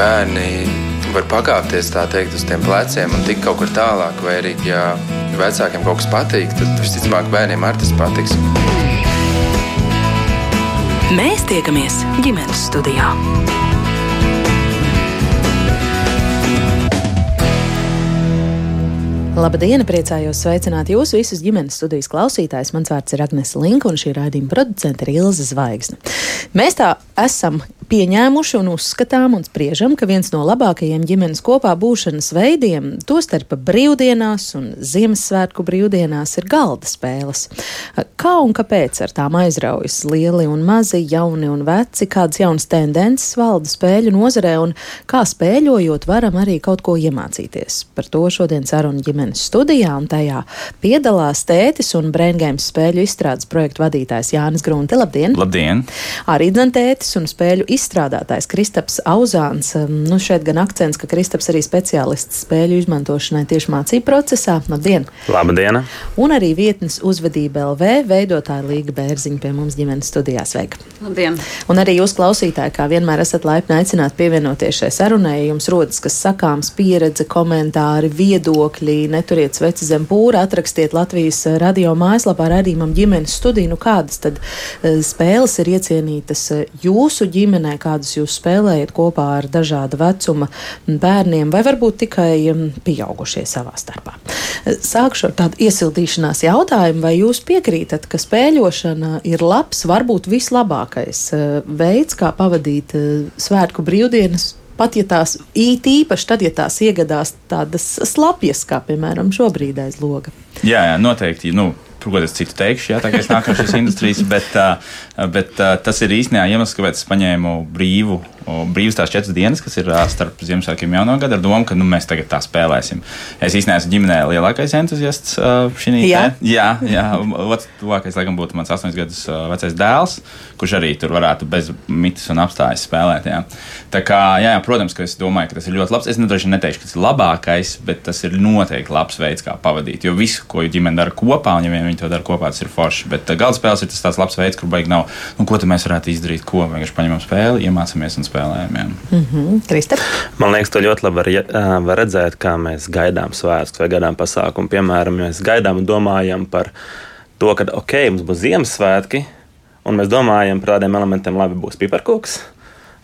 bērni var pakāpties tā teikt uz tiem pleciem un tikt kaut kur tālāk, vai arī, ja vecākiem kaut kas patīk, tad visticamāk bērniem arī tas patiks. Mēs tiekamies ģimenes studijā. Labdien, priecājos sveicināt jūs visus ģimenes studijas klausītājus. Mans vārds ir Agnēs Linka, un šī raidījuma producente ir Ilza Zvaigzne. Mēs tā esam pieņēmuši un uzskatām un spriežam, ka viens no labākajiem ģimenes kopā būšanas veidiem, tostarp brīvdienās un Ziemassvētku brīvdienās, ir galda spēles. Kā un kāpēc ar tām aizraujas lieli un mazi, jauni un veci, kādas jaunas tendences valda spēļu nozarē un kā spēļojot varam arī kaut ko iemācīties. Par to šodien saruna ģimenes studijā un tajā piedalās tētis un Braingēms spēļu izstrādes projektu vadītājs Jānis Grunte. Labdien! Labdien! Arī dzentētis un spēļu izstrādes izstrādātājs Kristaps Auzāns. Nu, šeit gan akcents, ka Kristaps arī speciālists spēļu izmantošanai tieši mācību procesā. Labdien! Labdien! Un arī vietnes uzvedība LV veidotāja Līga Bērziņa pie mums ģimenes studijā. Sveika! Labdien! Un arī jūs klausītāji, kā vienmēr esat laipni aicināti pievienoties šai sarunai. Jums rodas kas sakāms, pieredze, komentāri, viedokļi, neturiet sveci zem pūra, atrakstiet Latvijas radio mājaslapā radījumam ģimenes studiju. Nu, kādas tad uh, spēles ir iecienītas uh, jūsu ģimenē? Ģimenē, kādus jūs spēlējat kopā ar dažāda vecuma bērniem, vai varbūt tikai mm, pieaugušie savā starpā. Sākšu ar tādu iesildīšanās jautājumu, vai jūs piekrītat, ka spēļošana ir labs, varbūt vislabākais eh, veids, kā pavadīt eh, svētku brīvdienas pat ja tās īpaši tad, ja tās iegadās tādas slapjas, kā piemēram šobrīd aiz loga. Jā, jā noteikti. Nu, es citu teikšu, jā, tā kā es nāku no šīs industrijas, bet, bet tas ir īstenībā iemesls, kāpēc es paņēmu brīvu brīvas tās četras dienas, kas ir starp Ziemassvētkiem un Jauno gadu, ar domu, ka nu, mēs tagad tā spēlēsim. Es īstenībā esmu ģimenē lielākais entuziasts šī jā. Te. Jā, jā. Otrs tuvākais, laikam, būtu mans astoņas gadus vecais dēls, kurš arī tur varētu bez mitas un apstājas spēlēt. Jā. Tā kā, jā, jā, protams, ka es domāju, ka tas ir ļoti labs. Es nedroši neteikšu, ka tas ir labākais, bet tas ir noteikti labs veids, kā pavadīt. Jo visu, ko ģimene dara kopā, un ja vien viņi to dara kopā, tas ir forši. Bet galda spēles ir tas tāds labs veids, kur baigi nav, nu, ko mēs varētu izdarīt, ko vienkārši paņemam spēli, iemācāmies un spēlējam. Mm -hmm. Kristap? Man liekas, to ļoti labi var, var redzēt, kā mēs gaidām svētkus vai gaidām pasākumu. Piemēram, mēs gaidām un domājam par to, ka ok, mums būs Ziemassvētki, un mēs domājam par tādiem elementiem, labi, būs piparkūks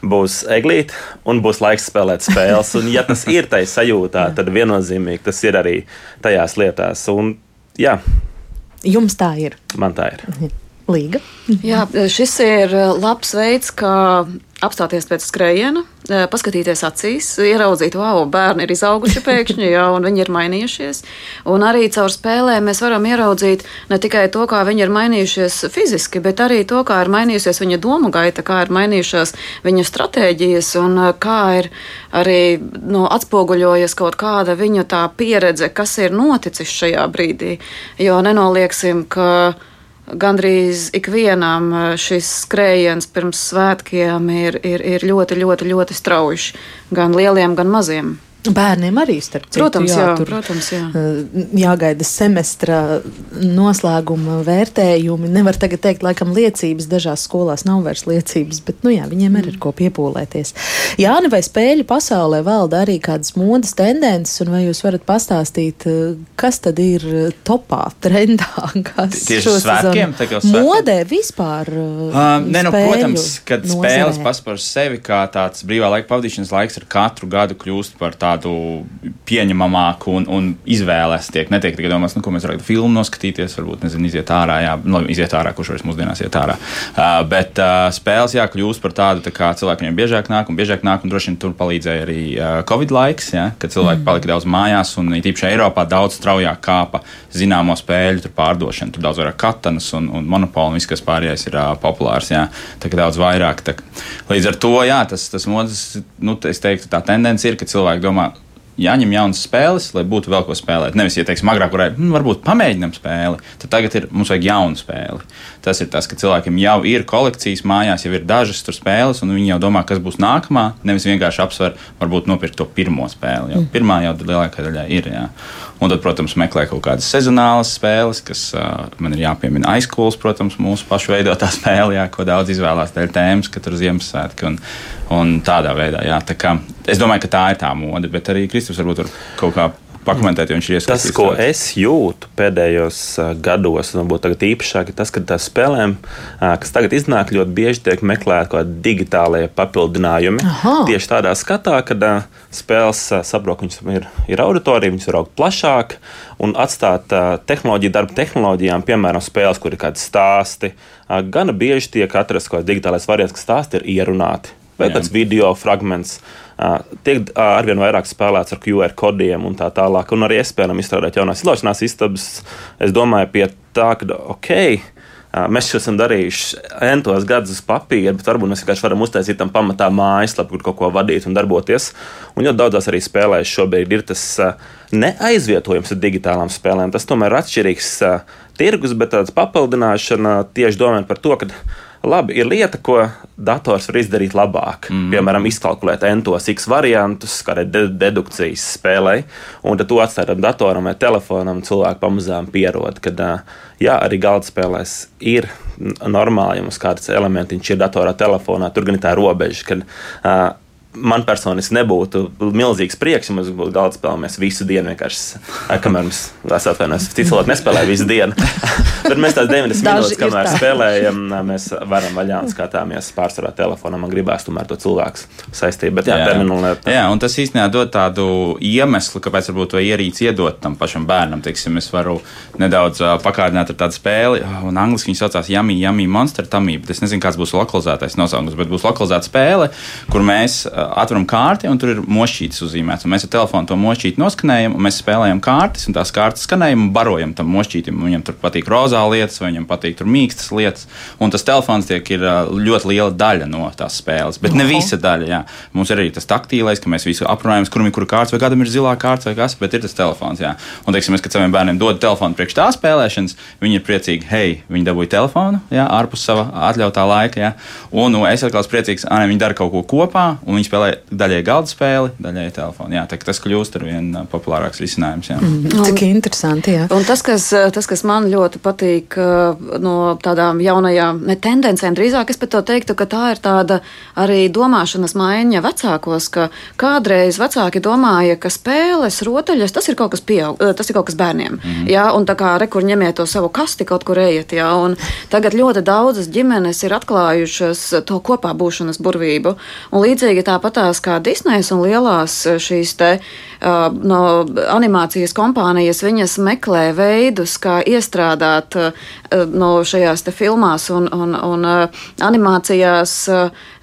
būs eglīte un būs laiks spēlēt spēles. Un, ja tas ir tajā sajūtā, tad viennozīmīgi tas ir arī tajās lietās. Un, jā. Jums tā ir. Man tā ir. Līga. Jā, šis ir labs veids, kā apstāties pēc skrējiena, eh, paskatīties acīs, ieraudzīt, wow, bērni ir izauguši pēkšņi, jā, un viņi ir mainījušies. Un arī caur spēlēm mēs varam ieraudzīt ne tikai to, kā viņi ir mainījušies fiziski, bet arī to, kā ir mainījusies viņa domu gaita, kā ir mainījušās viņa stratēģijas un eh, kā ir arī nu, atspoguļojies kaut kāda viņa tā pieredze, kas ir noticis šajā brīdī. Jo nenolieksim, ka gandrīz ikvienam eh, šis skrējiens pirms svētkiem ir, ir, ir ļoti, ļoti, ļoti strauji. Gan lieliem, gan maziem. Bērniem arī starp citu. Protams, jā, jā, tur, protams, jā. Eh, jāgaida semestra noslēguma vērtējumi. Nevar tagad teikt, laikam liecības dažās skolās nav vairs liecības, bet, nu jā, viņiem arī ir ko piepūlēties. Jāni, vai spēļu pasaulē valda arī kādas modas tendences, un vai jūs varat pastāstīt, eh, kas tad ir topā, trendā? Tieši svētkiem? Modē vispār. Uh, nē, nu, protams, kad nozarē. spēles paspār sevi kā tāds brīvā laika pavadīšanas laiks ar katru gadu kļūst par tādu tādu pieņemamāku un, un izvēles tiek. Netiek tikai domāts, nu, ko mēs varētu filmu noskatīties, varbūt, nezinu, iziet ārā, jā, nu, iziet ārā, kurš vairs mūsdienās iet ārā. Uh, bet uh, spēles, jā, kļūst par tādu, tā kā cilvēki viņiem biežāk nāk un biežāk nāk, un droši vien tur palīdzēja arī uh, Covid laiks, jā, kad cilvēki mm. palika daudz mājās, un īpaši Eiropā daudz straujāk kāpa zināmo spēļu pārdošana. Tur daudz vairāk katanas un, un monopolu, un viss, kas pārējais ir uh, populārs, jā, tā kā daudz vairāk. Tā, līdz ar to, jā, tas, tas modas, nu, es teiktu, tā tendence ir, ka cilvēki domā, jāņem jaunas spēles, lai būtu vēl ko spēlēt. Nevis, ja teiksim, agrāk varēja, hm, varbūt pamēģinām spēli, tad tagad ir, mums vajag jaunu spēli. Tas ir tas, ka cilvēkiem jau ir kolekcijas mājās, jau ir dažas tur spēles, un viņi jau domā, kas būs nākamā. Nevis vienkārši apsver, varbūt nopirkt to pirmo spēli. Jau. Mm. Pirmā jau lielākā daļā ir. Jā. Un tad, protams, meklē kaut kādas sezonālas spēles, kas uh, man ir jāpiemina aizkulis, protams, mūsu pašu veidotā spēle, jā, ko daudz izvēlās dēļ tēmas, ka tur ir Ziemassvētki un, un tādā veidā. Jā, tā kā, es domāju, ka tā ir tā mode, bet arī Kristofers varbūt tur kaut kā pakomentēt, jo viņš ir iesaistīts. Tas, ko es jūtu pēdējos gados, un varbūt tagad īpašāk, ir tas, ka tās spēlēm, kas tagad iznāk, ļoti bieži tiek meklēti kaut kādi digitālie papildinājumi. Aha. Tieši tādā skatā, kad spēles saprot, ka viņas ir, ir auditorija, viņas var augt plašāk un atstāt tehnoloģiju darbu tehnoloģijām, piemēram, spēles, kur ir kādi stāsti. Gana bieži tiek atrasts kaut kāds digitālais variants, ka stāsti ir ierunāti vai kāds video fragments. Uh, tiek arvien vairāk spēlēts ar QR kodiem un tā tālāk. Un arī es spēlēju izstrādāt jaunās izlaišanās istabas. Es domāju, pie tā, ka ok. Mēs šo esam darījuši entos gadus uz papīra, bet varbūt mēs vienkārši varam uztaisīt tam pamatā mājaslapu, kur kaut ko vadīt un darboties. Un ļoti daudzās arī spēlēs šobrīd ir tas neaizvietojums ar digitālām spēlēm. Tas tomēr ir atšķirīgs tirgus, bet tāds papildināšana tieši domājot par to, ka labi, ir lieta, ko dators var izdarīt labāk. Mm. Piemēram, izkalkulēt entos x variantus, kā arī dedukcijas spēlē, un tad to atstāt datoram vai telefonam, cilvēki pamazām pierod. Kad, jā, arī galda spēlēs ir normāli, ja mums kāds elementiņš ir datorā, telefonā, tur gan ir tā robeža. Kad, man personīgi nebūtu milzīgs prieks, ja mums būtu galda spēle. Mēs visu dienu vienkārši, kamēr mums tas atvainojas, ticot, nespēlējam visu dienu. Bet mēs tās 90 minūtes, kamēr spēlējam, mēs varam vaļā un skatāmies pārsvarā telefonā. Man gribās tomēr to cilvēku saistību. Bet jā, jā, terminu, jā, un tas īstenībā dod tādu iemeslu, kāpēc varbūt to ierīci iedot tam pašam bērnam. Teiksim, es varu nedaudz pakārdināt ar tādu spēli, un angliski viņi saucās Yummy, Yummy Monster Tamī. Es nezinu, kāds būs lokalizētais nosaukums, bet būs lokalizēta spēle, kur mēs atveram kārti, un tur ir mošķītis uzzīmēts. Mēs ar telefonu to mošķīti noskanējam, un mēs spēlējam kārtas, un tās kārtas skanējam un barojam tam mošķītim. Viņam tur patīk rozā lietas, vai viņam patīk tur mīkstas lietas. Un tas telefons tiek ir ļoti liela daļa no tās spēles, bet ne visa daļa. Jā. Mums ir arī tas taktīlais, ka mēs visu aprunājam, kuram ir kura kārta, vai kādam ir zilā kārta, vai kas, bet ir tas telefons. Jā. Un, teiksim, mēs, kad saviem bērniem dod telefonu priekš tā spēlēšanas, viņi ir priecīgi, hei, viņi dabūja telefonu, jā, ārpus sava atļautā laika. Jā. Un nu, es atkal esmu priecīgs, ka viņi dara kaut ko kopā, un viņi spēlē daļai galda spēli, daļai telefonu. Jā, tā, tas kļūst ar vien populārāks risinājums. Jā. Mm, cik interesanti. Jā. Un tas kas, tas, kas man ļoti patīk no tādām jaunajām ne tendencēm, drīzāk es pat to teiktu, ka tā ir tāda arī domāšanas maiņa vecākos, ka kādreiz vecāki domāja, ka spēles, rotaļas, tas ir kaut kas pieaug, tas ir kaut kas bērniem. Mm -hmm. Jā, un tā kā rekur ņemiet to savu kasti kaut kur ejiet, jā, un tagad ļoti daudzas ģimenes ir atklājušas to kopā būšanas burvību. Un līdzīgi tāpatās kā Disnejas un lielās eh, šīs te no animācijas kompānijas, viņas meklē veidus, kā iestrādāt no šajās te filmās un, un, un animācijās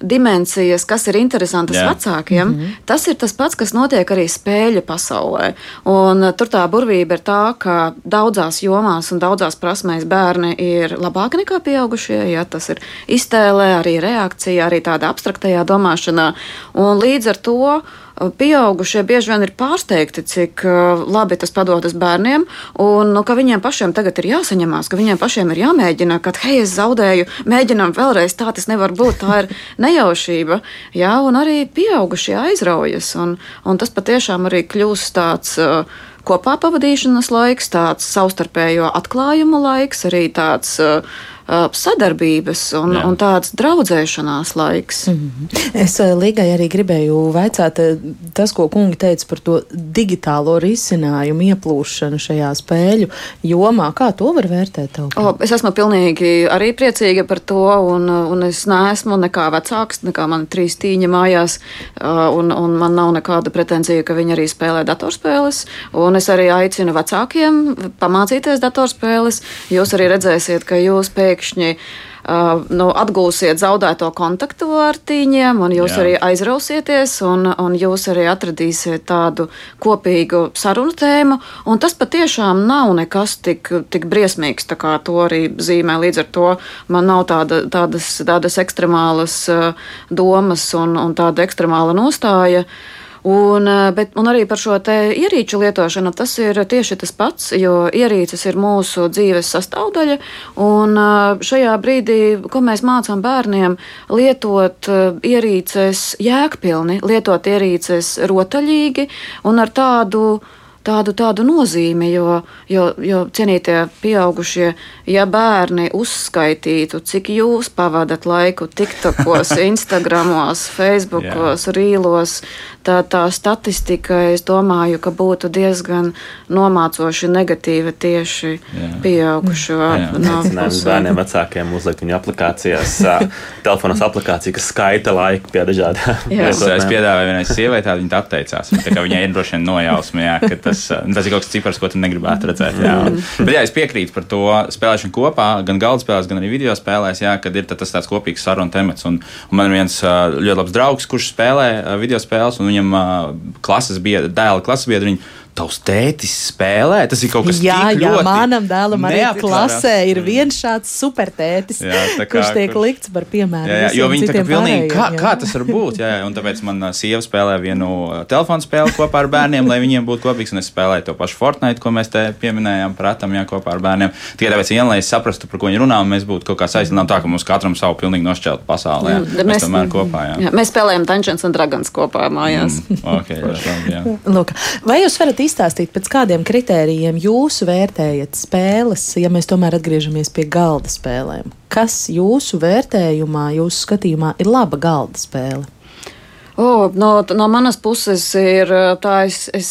dimensijas, kas ir interesantas Jā. vecākiem. Mm -hmm. Tas ir tas pats, kas notiek arī spēļu pasaulē. Un tur tā burvība ir tā, ka daudzās jomās un daudzās prasmēs bērni ir labāki nekā pieaugušie. Ja, tas ir iztēlē, arī reakcija, arī tāda abstraktajā domāšanā. Un līdz ar to pieaugušie bieži vien ir pārsteigti, cik uh, labi tas padodas bērniem, un nu, ka viņiem pašiem tagad ir jāsaņemās, ka viņiem pašiem ir jāmēģina, ka, hei, es zaudēju, mēģinam vēlreiz, tā tas nevar būt, tā ir nejaušība. Jā, un arī pieaugušie aizraujas, un, un tas patiešām arī kļūst tāds. Uh, kopā pavadīšanas laiks, tāds savstarpējo atklājumu laiks, arī tāds uh, sadarbības un, Jā. un tāds draudzēšanās laiks. Mm -hmm. Es Līgai arī gribēju vaicāt, tas, ko kungi teica par to digitālo risinājumu ieplūšanu šajā spēļu jomā, kā to var vērtēt? O, es esmu pilnīgi arī priecīga par to, un, un es neesmu nekā vecāks, nekā man trīs tīņa mājās, un, un man nav nekāda pretenzija, ka viņi arī spēlē datorspēles, un es arī aicinu vecākiem pamācīties datorspēles. Jūs arī redzēsiet, ka jūs pēc pēkšņi uh, nu, atgūsiet zaudēto kontaktu ar tīņiem, un jūs Jā. arī aizrausieties, un, un jūs arī atradīsiet tādu kopīgu sarunu tēmu. Un tas patiešām nav nekas tik, tik briesmīgs, kā to arī zīmē. Līdz ar to man nav tāda, tādas, tādas ekstremālas uh, domas un, un tāda ekstremāla nostāja. Uh, Un, eh, bet, un arī par šo ierīču lietošanu tas ir tieši tas pats, jo ierīces ir mūsu dzīves sastāvdaļa. Un eh, šajā brīdī, ko mēs mācām bērniem, lietot eh, ierīces jēgpilni, lietot ierīces rotaļīgi un ar tādu tādu, tādu nozīmi, jo, jo, jo cienītie pieaugušie, ja bērni uzskaitītu, cik jūs pavadat laiku TikTokos, Instagramos, Facebookos, Rīlos, tā, tā statistika, es domāju, ka būtu diezgan nomācoši negatīva tieši jā. pieaugušo. Aicinājums bērniem vecākiem uzlikt viņu aplikācijās, telefonos aplikāciju, kas skaita laiku pie dažādām. Es, es piedāvāju vienai sievietei, viņa atteicās. Viņai ir droši vien nojausma, jā, ka tas, tas ir kaut kas cipars, ko tu negribētu redzēt. Jā. Mm. Bet jā, es piekrītu par to spēlēšanu kopā, gan galda spēlēs, gan arī video spēlēs, jā, kad ir tas tāds kopīgs sarunu temats. Un, un man ir viens ļoti labs draugs, kurš spēlē video spēles, un viņam klases biedri, dēla klases biedri tavs tētis spēlē. Tas ir kaut kas tāds, kas manā skatījumā, manam dēlam arī klasē ir viens šāds supertētis, jā, kā, kurš tiek likts par piemēru. Jā, jā, jo viņi tā kā pilnīgi, kā, jā. kā tas var būt? Jā, jā, un tāpēc man sieva spēlē vienu telefonu spēli kopā ar bērniem, lai viņiem būtu kopīgs, un es spēlēju to pašu Fortnite, ko mēs te pieminējām, pratam, jā, kopā ar bērniem. Tikai tāpēc, ja, lai es saprastu, par ko viņi runā, un mēs būtu kaut kā saistīti tā, ka mums katram savu pilnīgi nošķeltu pasaulē. Jā, mēs, mēs tomēr kopā. Jā. Jā, mēs spēlējam Dungeons and Dragons kopā mājās. Mm, okay, jā, jā. Lūk, vai jūs varat izstāstīt, pēc kādiem kritērijiem jūs vērtējat spēles, ja mēs tomēr atgriežamies pie galda spēlēm? Kas jūsu vērtējumā, jūsu skatījumā ir laba galda spēle? Oh, no, no manas puses ir tā, es, es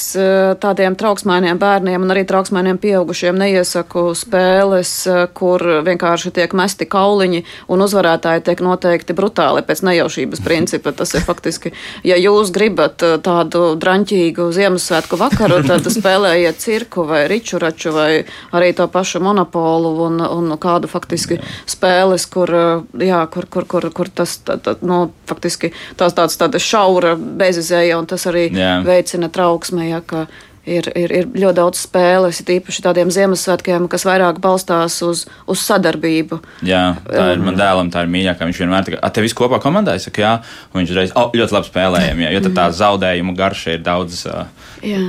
tādiem trauksmainiem bērniem un arī trauksmainiem pieaugušiem neiesaku spēles, kur vienkārši tiek mesti kauliņi un uzvarētāji tiek noteikti brutāli pēc nejaušības principa. Tas ir faktiski, ja jūs gribat tādu draņķīgu Ziemassvētku vakaru, tad spēlējiet cirku vai ričuraču vai arī to pašu monopolu un, un kādu faktiski spēles, kur, jā, kur, kur, kur, kur tas, tā, tā, nu, faktiski tās tādas tādas šaura bezizēja, un tas arī Jā. veicina trauksmē, ja, ka ir, ir, ir ļoti daudz spēles, īpaši tādiem Ziemassvētkiem, kas vairāk balstās uz, uz sadarbību. Jā, tā ir man dēlam, tā ir mīļākā. Viņš vienmēr ir. Te viss kopā komandā, es saku, jā, un viņš reiz oh, ļoti labi spēlējam, jā, jo tā zaudējumu garša ir daudz uh,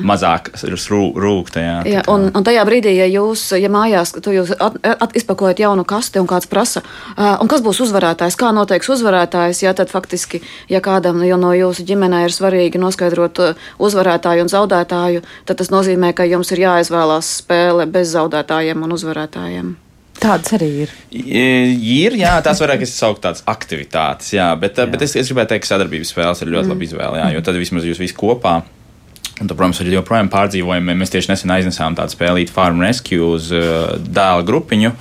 mazāk rūkta. Jā, jā, un, un tajā brīdī, ja jūs, ja mājās, tu jūs at, at, izpakojat jaunu kasti un kāds prasa, uh, un kas būs uzvarētājs, kā noteiks uzvarētājs, jā, tad faktiski, ja kādam no jūsu ģimenē ir svarīgi noskaidrot uzvarētāju un zaudētāju, tad tas nozīmē, ka jums ir jāizvēlās spēle bez zaudētājiem un uzvarētājiem. Tādas arī ir. Ir, jā, tās vairāk es sauktu tādas aktivitātes, jā, bet, jā. bet es, es gribēju teikt, ka sadarbības spēles ir ļoti mm. laba izvēle, jā, jo tad vismaz jūs visi kopā Un, tad, protams, arī joprojām pārdzīvojam. Mēs tieši nesen aiznesām tādu spēlīti Farm Rescue uz uh, dēla grupiņu,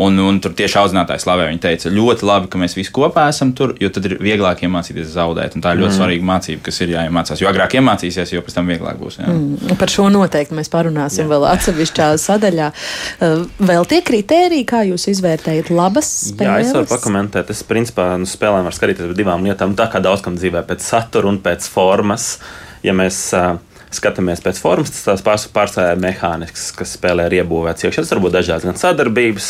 un, un tur tieši audzinātājs slavē. Viņa teica, ļoti labi, ka mēs visi kopā esam tur, jo tad ir vieglāk iemācīties zaudēt. Un tā ir ļoti mm. svarīga mācība, kas ir jāiemācās. Jo agrāk iemācīsies, jo pēc tam vieglāk būs. Jā. Mm, par šo noteikti mēs parunāsim jā. vēl atsevišķā sadaļā. Uh, vēl tie kriteriji, kā jūs izvērtējat labas spēles? Jā, es varu pakomentēt. Es principā nu, spēlēm var skatīties par divām lietām. Tā kā daudz kam dzīvē pēc satura un pēc formas. Ja mēs uh, skatāmies pēc formas, tas tās pārsvarā ir mehānisks, kas spēlē ir iebūvēts iekšā. Tas var būt dažādas gan sadarbības,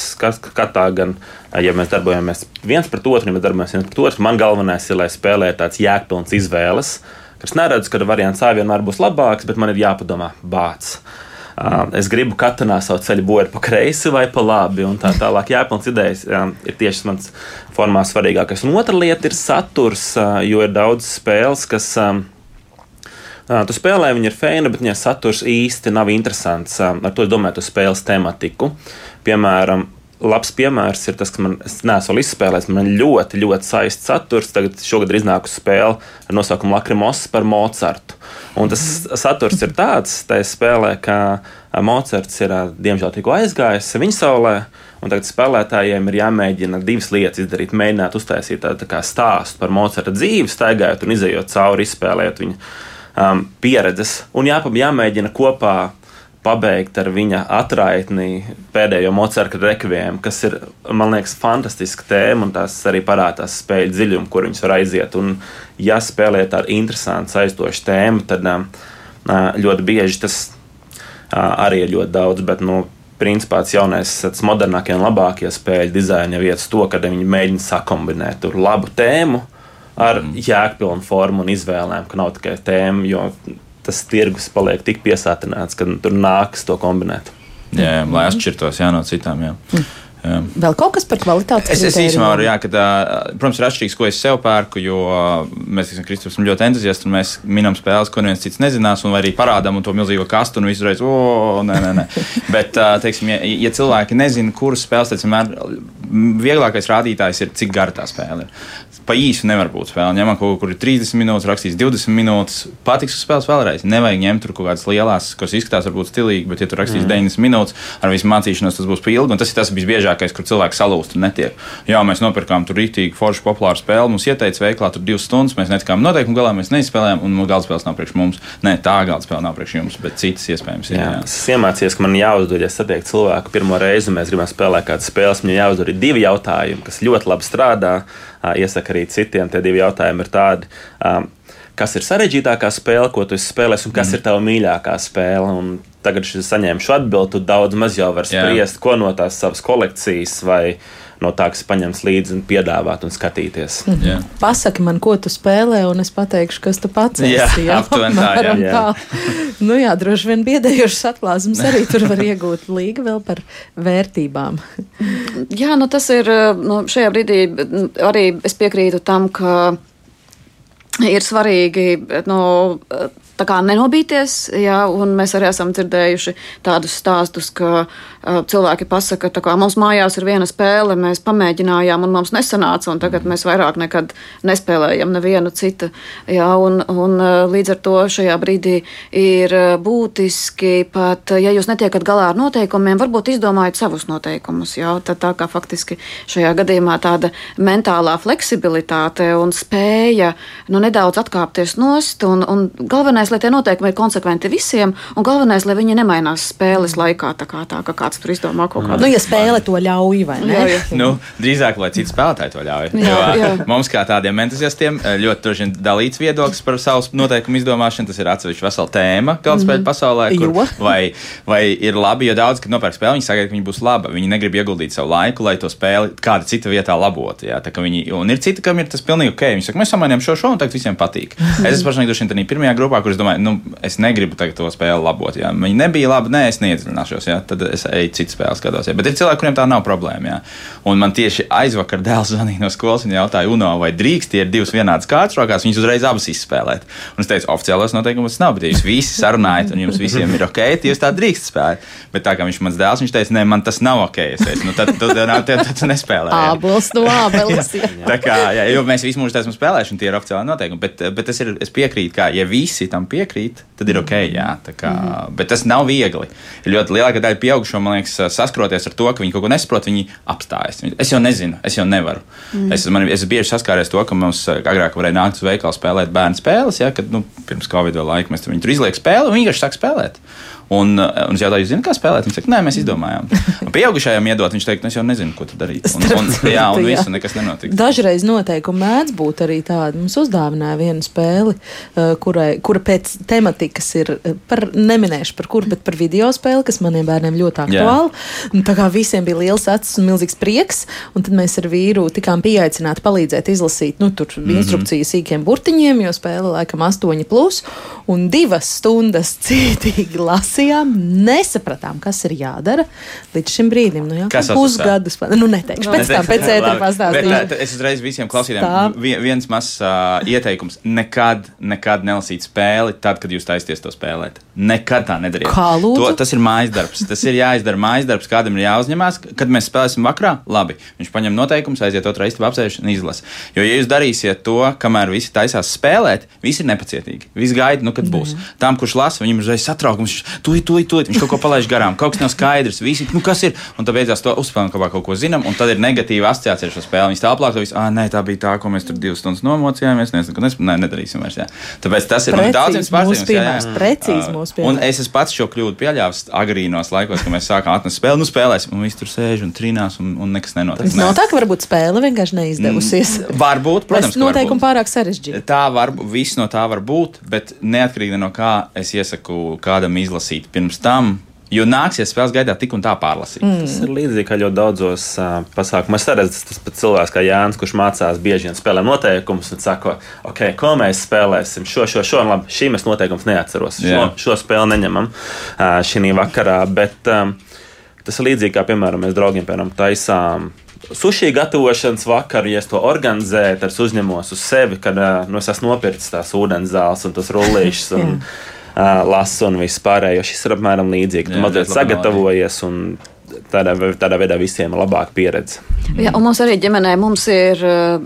katā, gan, ja mēs darbojamies viens pret otru, ja mēs darbojamies viens pret otru. Man galvenais ir, lai spēlē tāds jēgpilns izvēles, kas neredz, ka variants A vienmēr būs labāks, bet man ir jāpadomā bāts. Uh, es gribu katrā savu ceļu bojāt pa kreisi vai pa labi, un tā tālāk. Jā, pilns idejas um, ir tieši mans formā svarīgākais. Un otra lieta ir saturs, uh, jo ir daudz spēles, kas um, Tu spēlē, viņa ir feina, bet viņa saturs īsti nav interesants. Ar to es domāju, tu spēles tematiku. Piemēram, labs piemērs ir tas, ka man, vēl izspēlējis. Man ļoti, ļoti saists saturs. Tagad šogad ir iznākusi spēle ar nosaukumu Lakrimos par Mocartu. Un tas saturs ir tāds, tā spēlē, ka Mocarts ir diemžēl tikko aizgājis viņa saulē. Un tagad spēlētājiem ir jāmēģina divas lietas izdarīt. Mēģināt uztaisīt tādu tā stāstu par Mocarta dzīvi, staigājot un izējot cauri, izspēlējot viņu um, pieredzes, un jā, jāmēģina kopā pabeigt ar viņa atraitni pēdējo Mocarta rekviem, kas ir, man liekas, fantastiska tēma, un tās arī parādās spēļu dziļumu, kur viņas var aiziet. Un, ja spēlēt ar interesantu, aizstošu tēmu, tad um, uh, ļoti bieži tas uh, arī ir ļoti daudz, bet, nu, principā tas jaunais, tas modernākie un labākie spēļu dizaina vietas to, ka viņi mēģina sakombinēt labu tēmu ar mm. jēgpilnu formu un izvēlēm, ka nav tikai tēma, jo tas tirgus paliek tik piesātināts, ka tur nāks to kombinēt. Jā, jā lai atšķirtos jā, no citām. Jā. Mm. Jā. Vēl kaut kas par kvalitātes es, es īstenībā varu, jā, ka, tā, protams, ir atšķirīgs, ko es sev pērku, jo mēs, teiksim, Kristofers, esam ļoti entuziasti un mēs minam spēles, ko neviens cits nezinās, un arī parādām to milzīgo kastu un visu reizi, o, nē, nē, nē. Bet, teiksim, ja, ja cilvēki nezina, kuras spēles, tad vienmēr vieglākais rādītājs ir, cik gara tā spēle ir pa īsu nevar būt spēle. Ņemam kaut kur 30 minūtes, rakstīs 20 minūtes. Patiks uz spēles vēlreiz. Nevajag ņemt tur kaut kādas lielas, kas izskatās varbūt stilīgi, bet, ja tur rakstīs mm. 90 minūtes, ar visu mācīšanos tas būs pilgi. Tas ir tas visbiežākais, kur cilvēks salūst un netiek. Jā, mēs nopirkām tur rītīgi foršu populāru spēli. Mums ieteica veiklā tur divas stundas, mēs netikām noteikumu galā, mēs neizspēlējām, un galda spēles nav priekš mums. Nē, tā galda spēle nav priekš jums, bet citas iespējams ir. Jā. Jā. Es iemācījos, ka man jāuzdod, ja satiek cilvēku pirmo reizi, mēs gribam spēlēt kādas spēles, man jāuzdod divi jautājumi, kas ļoti labi strādā iesaka arī citiem. Tie divi jautājumi ir tādi. Kas ir sarežģītākā spēle, ko tu spēlēsi, un kas mm. ir tava mīļākā spēle? Un tagad, kad es saņēmu šo atbildi, tu daudz maz jau vari spriest, ko no tās savas kolekcijas vai no tā, kas paņems līdzi un piedāvāt un skatīties. Mm -hmm. Pasaki man, ko tu spēlē, un es pateikšu, kas tu pats esi. Jā, jā aptuveni tā, jā. jā. nu jā, droši vien biedējošas atklāsmes arī tur var iegūt līga vēl par vērtībām. jā, nu tas ir, nu, šajā brīdī arī es piekrītu tam, ka ir svarīgi nu, tā kā nenobīties, jā, un mēs arī esam dzirdējuši tādus stāstus, ka uh, cilvēki pasaka, ka mums mājās ir viena spēle, mēs pamēģinājām, un mums nesanāca, un tagad mēs vairāk nekad nespēlējam nevienu citu. Jā, un, un līdz ar to šajā brīdī ir būtiski pat, ja jūs netiekat galā ar noteikumiem, varbūt izdomājiet savus noteikumus. Jā, tad tā kā faktiski šajā gadījumā tāda mentālā fleksibilitāte un spēja nu, nedaudz atkāpties nost, un, un galvenais, lai tie noteikumi ir konsekventi visiem, un galvenais, lai viņi nemainās spēles laikā, tā kā, tā, kā kāds tur izdomā kaut kādu. Nu, ja spēle to ļauj, vai ne? Jā, jā. Nu, drīzāk, lai citi spēlētāji to ļauj. Jā, jo, jā. Mums, kā tādiem entuziastiem, ļoti droši vien dalīts viedoklis par savu noteikumu izdomāšanu. Tas ir atsevišķa vesela tēma galdspēļu mm -hmm. pasaulē. Kur, vai, vai ir labi, jo daudz, kad nopērk spēli, viņi sagaida, ka viņi būs laba. Viņi negrib ieguldīt savu laiku, lai to spēli kāda cita vietā labotu. Jā, viņi, un ir citi, kam ir tas pilnīgi ok. Viņi saka, mēs samainījām šo šo, un tagad visiem patīk. Es personīgi droši vien pirmajā grupā, kur es domāju, nu, es negribu to spēli labot. Jā. Viņi nebija labi, nē, es neiedziļināšos. Jā. Tad es eju citas spēles, skatos. Jā. Bet ir cilvēki, kuriem tā nav problēma. Jā. Un man tieši aizvakar dēls zvanīja no skolas un jautāja, UNO, vai drīkst tie ir divas vienādas kārtas rokās, viņas uzreiz abas izspēlēt. Un es teicu, oficiālos noteikumus nav, bet jūs visi sarunājat un jums visiem ir ok, jūs tā drīkst spēlēt. Bet tā kā viņš mans dēls, viņš teica, nē, man tas nav ok. Es teicu, nu, tad, tad, tad, tad, tad tu nespēlē. Ābols no ābeles. tā kā, jā, jo mēs visi mūžu esam spēlējuši, un tie ir oficiāli noteikumi. Bet, bet es, ir, es piekrītu, ka, ja visi tam piekrīt, tad ir ok. Jā, kā, mm -hmm. Bet tas nav viegli. Ir ļoti lielākā daļa pieaugušo, man liekas, saskroties ar to, ka viņi kaut ko nesaprot, viņi apstājas. Es jau nezinu, es jau nevaru. Mm -hmm. es, man, es bieži saskāries to, ka mums agrāk varēja nākt uz veikalu spēlēt bērnu spēles, ja, kad nu, pirms Covid laika mēs tur izliekam spēli un vienkārši sāk spēlēt. Un, uh, un es jautāju, zināt, kā spēlēt? Viņš teica, nē, mēs izdomājām. Un pieaugušajam iedot, viņš teica, nu, es jau nezinu, ko darīt. Un, un, jā, un viss, nekas nenotika. Dažreiz noteikumi mēdz būt arī tādi. Mums uzdāvināja vienu spēli, uh, kurai, kura pēc tematikas ir uh, par, neminēšu par kuru, bet par video spēli, kas maniem bērniem ļoti aktuāli. Un, tā kā visiem bija liels acis un milzīgs prieks, un tad mēs ar vīru tikām pieaicināti palīdzēt izlasīt, nu, tur mm -hmm. instrukcijas sīkiem burtiņiem, jo spēle laikam 8 plus, un divas stundas cītīgi lasīt lasījām, nesapratām, kas ir jādara līdz šim brīdim. Nu, jā, kas pusgadus, nu, neteikšu, pēc tam, pēc ētera pastāstīšu. Es uzreiz visiem klausītājiem viens mazs uh, ieteikums. Nekad, nekad nelasīt spēli tad, kad jūs taisties to spēlēt. Nekad tā nedariet. Kā lūdzu? To, tas ir mājas darbs. Tas ir jāizdara mājas darbs, kādam ir jāuzņemās. Kad mēs spēlēsim vakarā, labi. Viņš paņem noteikumus, aiziet otrā istabā apsēž un izlasa. Jo, ja jūs darīsiet to, kamēr visi taisās spēlēt, visi ir nepacietīgi. Visi gaida, nu, kad būs. Mm. Tam, kurš lasa, viņam uzreiz satraukums, tuj, tuj, tuj, viņš kaut ko palaiž garām, kaut kas nav skaidrs, visi, nu kas ir, un tad beidzās to uzspēlēt, kaut, kaut ko zinām, un tad ir negatīva asociācija ar šo spēli. Viņš tā aplāk, ka ah, nē, tā bija tā, ko mēs tur divas stundas nomocījāmies, mēs neko nespējām, nedarīsim vairs. Jā. Tāpēc tas ir daudziem pārsteigums. Precīzi mūsu piemērs. Un es esmu pats šo kļūdu pieļāvis agrīnos laikos, kad mēs sākām atnest spēli, nu spēlēsim, un viss tur sēž un trīnās, un, un nekas nenotiek. Tas nav tā, ka varbūt spēle vienkārši neizdevusies. Mm, varbūt, protams. Noteikumi pārāk sarežģīti. Tā var, viss no tā var būt, bet neatkarīgi no kā es iesaku kādam izlasīt pirms tam. Jo nāksies spēles gaidā tik un tā pārlasīt. Mm. Tas ir līdzīgi kā ļoti daudzos uh, pasākumos. Es redzu, tas pats cilvēks kā Jānis, kurš mācās bieži vien spēlē noteikumus un saka, ok, ko mēs spēlēsim, šo, šo, šo, un labi, šī mēs noteikumus neatceros. Šo, šo spēli neņemam uh, šī vakarā. Bet, um, Tas ir līdzīgi kā, piemēram, mēs draugiem piemēram, taisām sushi gatavošanas vakaru, ja es to organizēju, tad es uzņemos uz sevi, kad nu, es esmu nopircis tās ūdens zāles un tas rullīšus. un, lasu un viss pārējo. Šis ir apmēram līdzīgs. Tu mazliet sagatavojies un tādā, tādā veidā visiem ir labāka pieredze. Jā, un mums arī ģimenē mums ir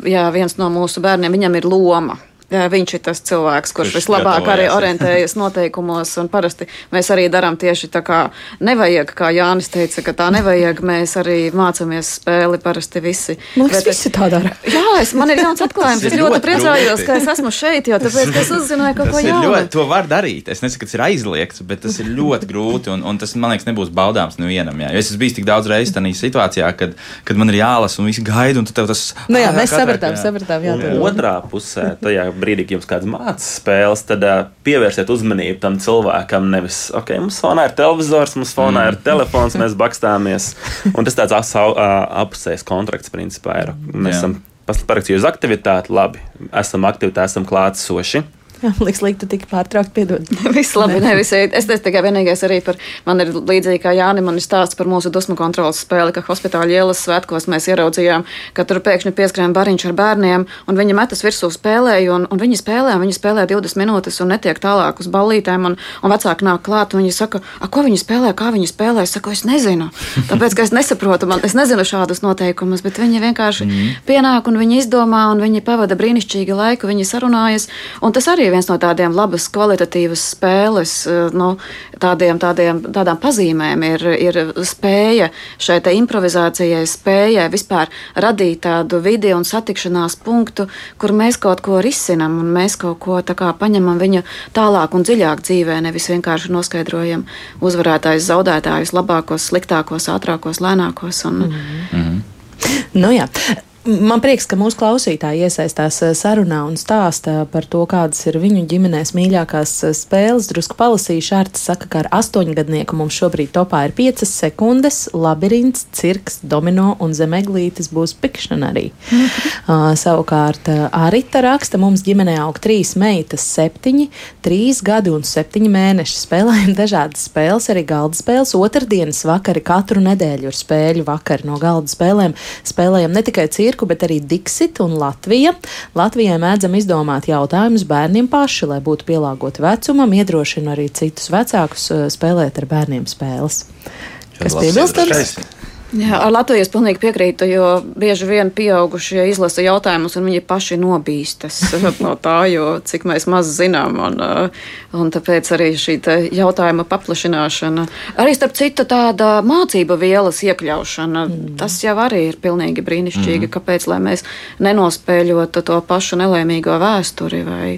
jā, viens no mūsu bērniem, viņam ir loma. Viņš ir tas cilvēks, kurš, kurš vislabāk arī orientējas noteikumos. Parasti mēs arī darām tieši tā, kā nevajag, kā Jānis teica, ka tā nevajag. Mēs arī mācāmies spēli parasti visi. Liekas, visi tā dara. Jā, es, man ir jauns atklājums. es ļoti priecājos, ka es esmu šeit, jo tāpēc, ka es uzzināju kaut ko jaunu. Ļoti, to var darīt. Es nesaku, ka tas ir aizliegts, bet tas ir ļoti grūti un, un tas, man liekas, nebūs baudāms nevienam. Jā. Jo es esmu bijis tik daudz reizes tādā situācijā, kad, kad man ir jālasa un visi gaida, un tu tev tas. Nu jā, mēs sapratām, sapratām. Jā, otrā pusē tajā brīdī, kad jums kāds mācās spēles, tad uh, pievērsiet uzmanību tam cilvēkam. Nevis, ok, mums fonā ir televizors, mums fonā mm. ir telefons, mēs bakstāmies. Un tas tāds apusējs kontrakts principā ir. Mēs Jā. esam parakstījuši aktivitāti, labi, esam aktivitāti, esam klātsoši. Jā, man liekas, likt, tu tik pārtraukt, piedod. Viss labi, ne, visi, es teicu tikai vienīgais arī par, man ir līdzīgi kā Jāni, man ir stāsts par mūsu dusmu kontrolas spēli, ka hospitāļa ielas svētkos mēs ieraudzījām, ka tur pēkšņi pieskrēja bariņš ar bērniem, un viņi metas virsū spēlēju, un, un viņi spēlē, un viņi spēlē 20 minūtes un netiek tālāk uz ballītēm, un, un vecāki nāk klāt, un viņi saka, ko viņi spēlē, kā viņi spēlē, es saku, es nezinu, tāpēc, ka es nesaprotu, man, es nezinu šādus noteikumus, bet viņi vienkārši mm. pienāk un viņi izdomā, un viņi pavada brīnišķīgi laiku, viņi sarunājas, un tas arī arī viens no tādiem labas kvalitatīvas spēles, eh, nu, tādiem, tādiem, tādām pazīmēm ir, ir spēja šai improvizācijai, spējai vispār radīt tādu vidi un satikšanās punktu, kur mēs kaut ko risinam un mēs kaut ko kā, paņemam viņu tālāk un dziļāk dzīvē, nevis vienkārši noskaidrojam uzvarētājus, zaudētājus, labākos, sliktākos, ātrākos, lēnākos. Un, mm -hmm. Nu, jā. Man prieks, ka mūsu klausītāji iesaistās eh, sarunā un stāsta par to, kādas ir viņu ģimenēs mīļākās eh, spēles. Drusku palasīšu, Arts saka, ka ar astoņgadnieku mums šobrīd topā ir piecas sekundes, labirints, cirks, domino un zemeglītis būs pikšana arī. uh, savukārt Arita raksta, mums ģimenē aug trīs meitas, septiņi, trīs gadi un septiņi mēneši. Spēlējam dažādas spēles, arī galda spēles. Otradienas vakari katru nedēļu ir spēļu vakari no galda spēlēm. Spēlējam ne tikai cirku, cirku, bet arī Dixit un Latvija. Latvijai mēdzam izdomāt jautājumus bērniem paši, lai būtu pielāgoti vecumam, iedrošina arī citus vecākus eh, spēlēt ar bērniem spēles. Kas piebilstams? Jā, ar Latviju es pilnīgi piekrītu, jo bieži vien pieaugušie izlasa jautājumus, un viņi paši nobīstas no tā, jo cik mēs maz zinām. Un, uh, un tāpēc arī šī jautājuma paplašināšana, arī starp citu tāda mācība vielas iekļaušana, mm. tas jau arī ir pilnīgi brīnišķīgi. Mm. Kāpēc mēs nenospēļotu to pašu nelaimīgo vēsturi vai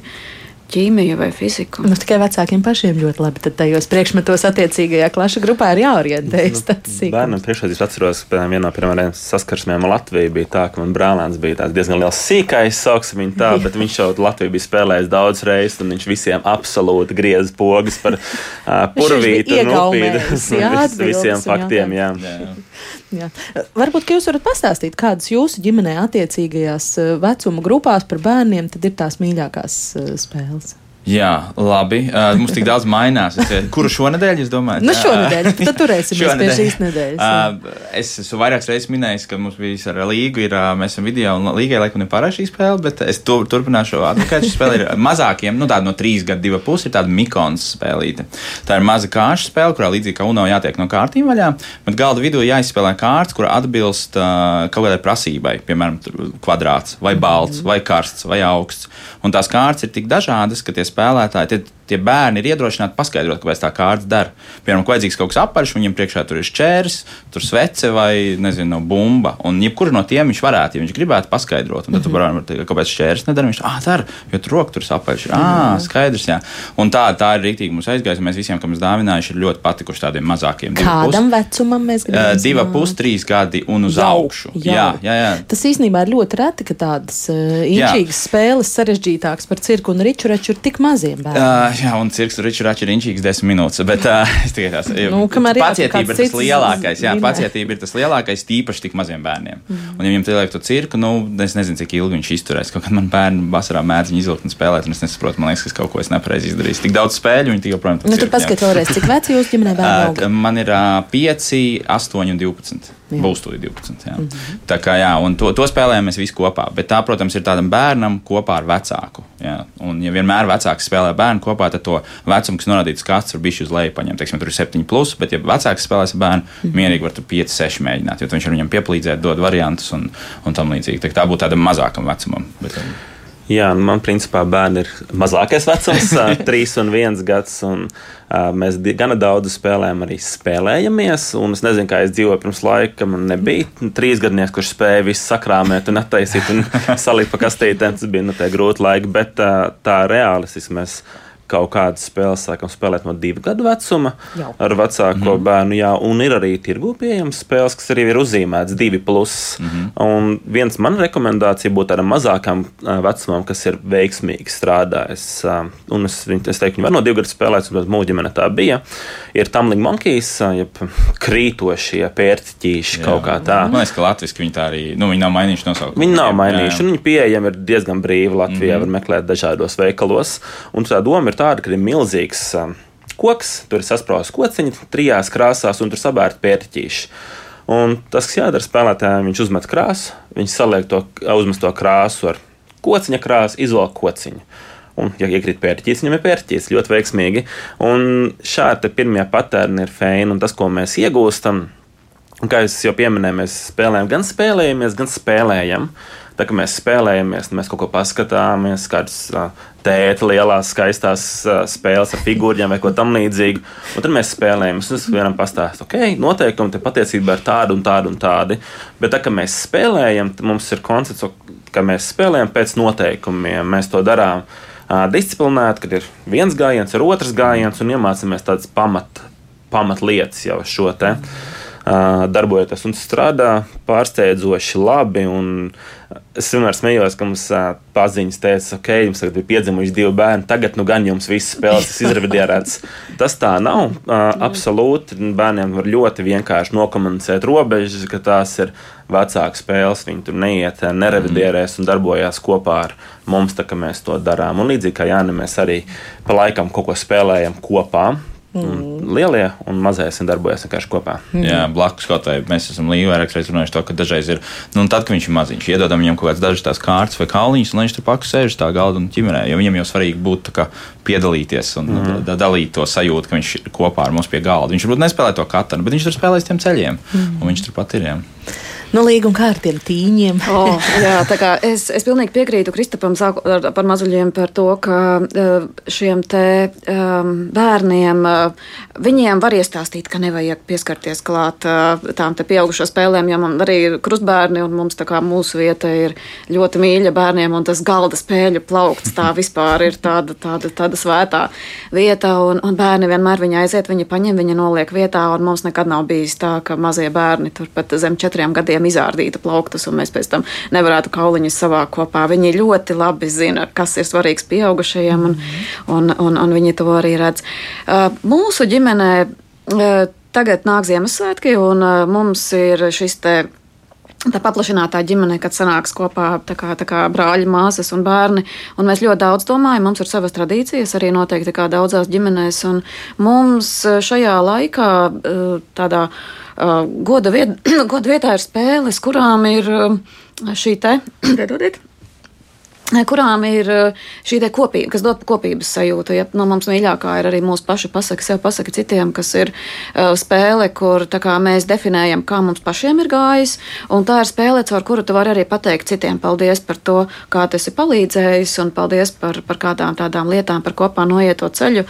ķīmiju vai fiziku. Nu, tikai vecākiem pašiem ļoti labi. Tad tajos priekšmetos attiecīgajā klašu grupā ir jāorientējas. Nu, bērnam priekšā atceros, ka vienā no pirmajām saskarsmēm ar Latviju bija tā, ka man brālēns bija diezgan liels sīkais, sauksim viņu tā, bet viņš jau Latviju bija spēlējis daudz reizes, un viņš visiem absolūti griez pogas par uh, purvītu un upīdu. Vis, visiem faktiem, jā. jā. jā. Jā. Varbūt jūs varat pastāstīt, kādas jūsu ģimenē attiecīgajās vecuma grupās par bērniem ir tās mīļākās spēles? Jā, labi. Uh, mums tik daudz mainās. Es, kuru šonadēļ jūs domājat? Nu, šonadēļ. Tad turēsimies pie šīs nedēļas. Uh, es esmu vairākas reizes minējis, ka mums bija ar līgu, ir, uh, mēs esam video un līgai laikam nepārāk šī spēle, bet es tu, turpināšu atpakaļ. Šī spēle ir mazākiem, nu tāda no trīs gadu, diva pusi, ir tāda mikons spēlīte. Tā ir maza kāršu spēle, kurā līdzīgi kā UNO jātiek no kārtīm vaļā, bet galda vidū jāizspēlē kārtas, kur atbilst uh, kaut kādai prasībai, piemēram, kvadrāts vai balts vai karsts vai augsts. Un tās kārtas ir tik dažādas, ka tie spēlētāji, tie, tie bērni ir iedrošināti paskaidrot, kāpēc tā kārta dara. Piemēram, ka vajadzīgs kaut kas apaļš, viņam priekšā tur ir šķērs, tur svece vai, nezinu, bumba. Un jebkuru no tiem viņš varētu, ja viņš gribētu paskaidrot. Un tad mm -hmm. tu teikt, kāpēc šķērs nedara. Viņš, ah, dara, jo tur roka tur -hmm. Ah, skaidrs, jā. Un tā, tā ir rīktīgi mums aizgājusi. Mēs visiem, kam mēs dāvinājuši, ir ļoti patikuši tādiem mazākiem. Kādam vecumam mēs gribam? Uh, divi pus, trīs gadi un uz jau, augšu. Jau. Jā, jā, jā. Tas īstenībā ir ļoti reti, ka tādas uh, inčīgas spēles sarežģītākas par cirku un riču reču ir tik maziem bērniem. Uh, jā, un cirks tur ir riņķīgs desmit minūtes. Bet uh, es tikai tās nu, pacietība ir tas lielākais. Jā, pacietība ir tas lielākais, tīpaši tik maziem bērniem. Mm. Un, ja viņam te liek to cirku, nu, es nezinu, cik ilgi viņš izturēs. Kaut kad man bērni vasarā mēdz viņu izvilkt un spēlēt, un es nesaprotu, man liekas, ka kaut ko es nepareizi izdarīju. Tik daudz spēļu, viņi joprojām tur. Nu, tur paskat vēlreiz, cik veci jūs ģimenē bērni? Man ir uh, 5, 8 un 12. Jā. Būs to 12. Jā. Mm -hmm. Tā kā jā, un to, to spēlējam mēs visi kopā. Bet tā, protams, ir tādam bērnam kopā ar vecāku. Jā. Un, ja vienmēr vecāks spēlē bērnu kopā, tad to vecumu, kas norādīts kāds, var bijis uz leju paņemt. Teiksim, tur ir 7, plus, bet, ja vecāks spēlēs ar bērnu, mm -hmm. mierīgi var tur 5, 6 mēģināt, jo viņš var viņam piepalīdzēt, dod variantus un, un tam līdzīgi. Tā, tā būtu tādam mazākam vecumam. Bet, Jā, nu man principā bērni ir mazākais vecums, trīs un viens gads. Un, uh, mēs gana daudz spēlējam, arī spēlējamies. Un es nezinu, kā es dzīvoju pirms laika. Man nebija trīs gadnieks, kurš spēja visu sakrāmēt un attaisīt un salikt pa kastītēm. Tas bija nu, grūti laiki, bet uh, tā realistiski mēs kaut kādas spēles sākam spēlēt no divu gadu vecuma jau. ar vecāko mm -hmm. bērnu. Jā, un ir arī tirgu pieejamas spēles, kas arī ir uzzīmētas divi plus. Mm -hmm. Un viens man rekomendācija būtu tādam mazākam vecumam, kas ir veiksmīgi strādājis. Un es, es teiktu, viņi var no divu gadu spēlēt, un mūsu ģimene tā bija. Ir Tamling Monkeys, jeb krītošie pērtiķīši kaut kā tā. Man liekas, ka latviski viņi tā arī, nu, viņi nav mainījuši nosaukumu. Viņi nav mainījuši, un viņi pieejami ir diezgan brīvi Latvijā, mm -hmm. var meklēt dažādos veikalos. Un tā doma ir tāda, ka ir milzīgs um, koks, tur ir sasprāstīts kociņš, trijās krāsās, un tur sabērta pērtiķīši. Un tas, kas jādara spēlētājiem, viņš uzmet krāsu, viņš saliek to uzmesto krāsu ar kociņa krāsu, izvelk kociņu. Un, ja iekrīt pērtiķis, viņam ir pērtiķis ļoti veiksmīgi. Un šādi pirmie patērni ir feini, un tas, ko mēs iegūstam, kā jau pieminēju, mēs spēlējam, gan spēlējamies, gan spēlējam. Tā kā mēs spēlējamies, mēs kaut ko paskatāmies, kādas tēta lielās, skaistās spēles ar figūriem vai ko tamlīdzīgu. Un tad mēs spēlējam. Es vienam pastāstu, ok, noteikumi te patiesībā ir tādi un tādi un tādi. Bet tā kā mēs spēlējam, mums ir koncepts, ka mēs spēlējam pēc noteikumiem. Mēs to darām disciplinēti, kad ir viens gājiens, ir otrs gājiens un iemācāmies tādas pamat, pamatlietas jau šo te. Mm darbojoties un strādā pārsteidzoši labi. Es vienmēr smējos, ka mums paziņas teica, ok, jums tagad ir piedzimuši divi bērni, tagad nu gan jums viss spēles izrevidierēts. Tas tā nav. Absolūti. Bērniem var ļoti vienkārši nokomunicēt robežas, ka tās ir vecāku spēles. Viņi tur neiet, nerevidierēs un darbojās kopā ar mums, tā kā mēs to darām. Un līdzīgi kā Jānis, mēs arī pa laikam kaut ko spēlējam kopā. Mm. Lielie un mazie darbojas vienkārši kopā. Mm. Jā, blakus kaut vai mēs esam līnijā runājuši to, ka dažreiz ir, nu, tad, kad viņš ir maziņš, iedodam viņam kaut kādas dažas tās kārtas vai kauliņas, un viņš tur paku sēž tā galda un ķimerē, jo viņam jau svarīgi būtu kā, piedalīties un mm. da, dalīt to sajūtu, ka viņš ir kopā ar mums pie galda. Viņš varbūt nespēlē to katru, bet viņš tur spēlēs tiem ceļiem, mm. un viņš tur pat ir. Jā. Nu, līguma kā ar tiem tīņiem. oh, jā, tā kā es, es pilnīgi piekrītu Kristapam par mazuļiem par to, ka eh, šiem te um, bērniem, eh, viņiem var iestāstīt, ka nevajag pieskarties klāt uh, tām te pieaugušo spēlēm, jo man arī ir krustbērni un mums tā kā mūsu vieta ir ļoti mīļa bērniem un tas galda spēļu plaukts tā vispār ir tāda, tāda, tāda svētā vieta un, un bērni vienmēr viņa aiziet, viņa paņem, viņa noliek vietā un mums nekad nav bijis tā, ka mazie bērni turpat zem četriem gadiem viņiem izārdītu plauktus, un mēs pēc tam nevarētu kauliņus savākt kopā. Viņi ļoti labi zina, kas ir svarīgs pieaugušajiem, un, un, un, un viņi to arī redz. Uh, mūsu ģimenē uh, tagad nāk Ziemassvētki, un uh, mums ir šis te tā paplašinātā ģimene, kad sanāks kopā tā kā, tā kā brāļi, māsas un bērni. Un mēs ļoti daudz domājam, mums ir savas tradīcijas, arī noteikti kā daudzās ģimenēs. Un mums šajā laikā tādā Uh, goda, viet, goda vietā ir spēles, kurām ir šī te. kurām ir uh, šī kopība, kas dod kopības sajūtu. Ja, no mums mīļākā ir arī mūsu paša pasaka, sev pasaka citiem, kas ir uh, spēle, kur kā, mēs definējam, kā mums pašiem ir gājis. Tā ir spēle, ar kuru tu vari arī pateikt citiem paldies par to, kā tas ir palīdzējis, un paldies par, par kādām tādām lietām, par kopā noieto ceļu.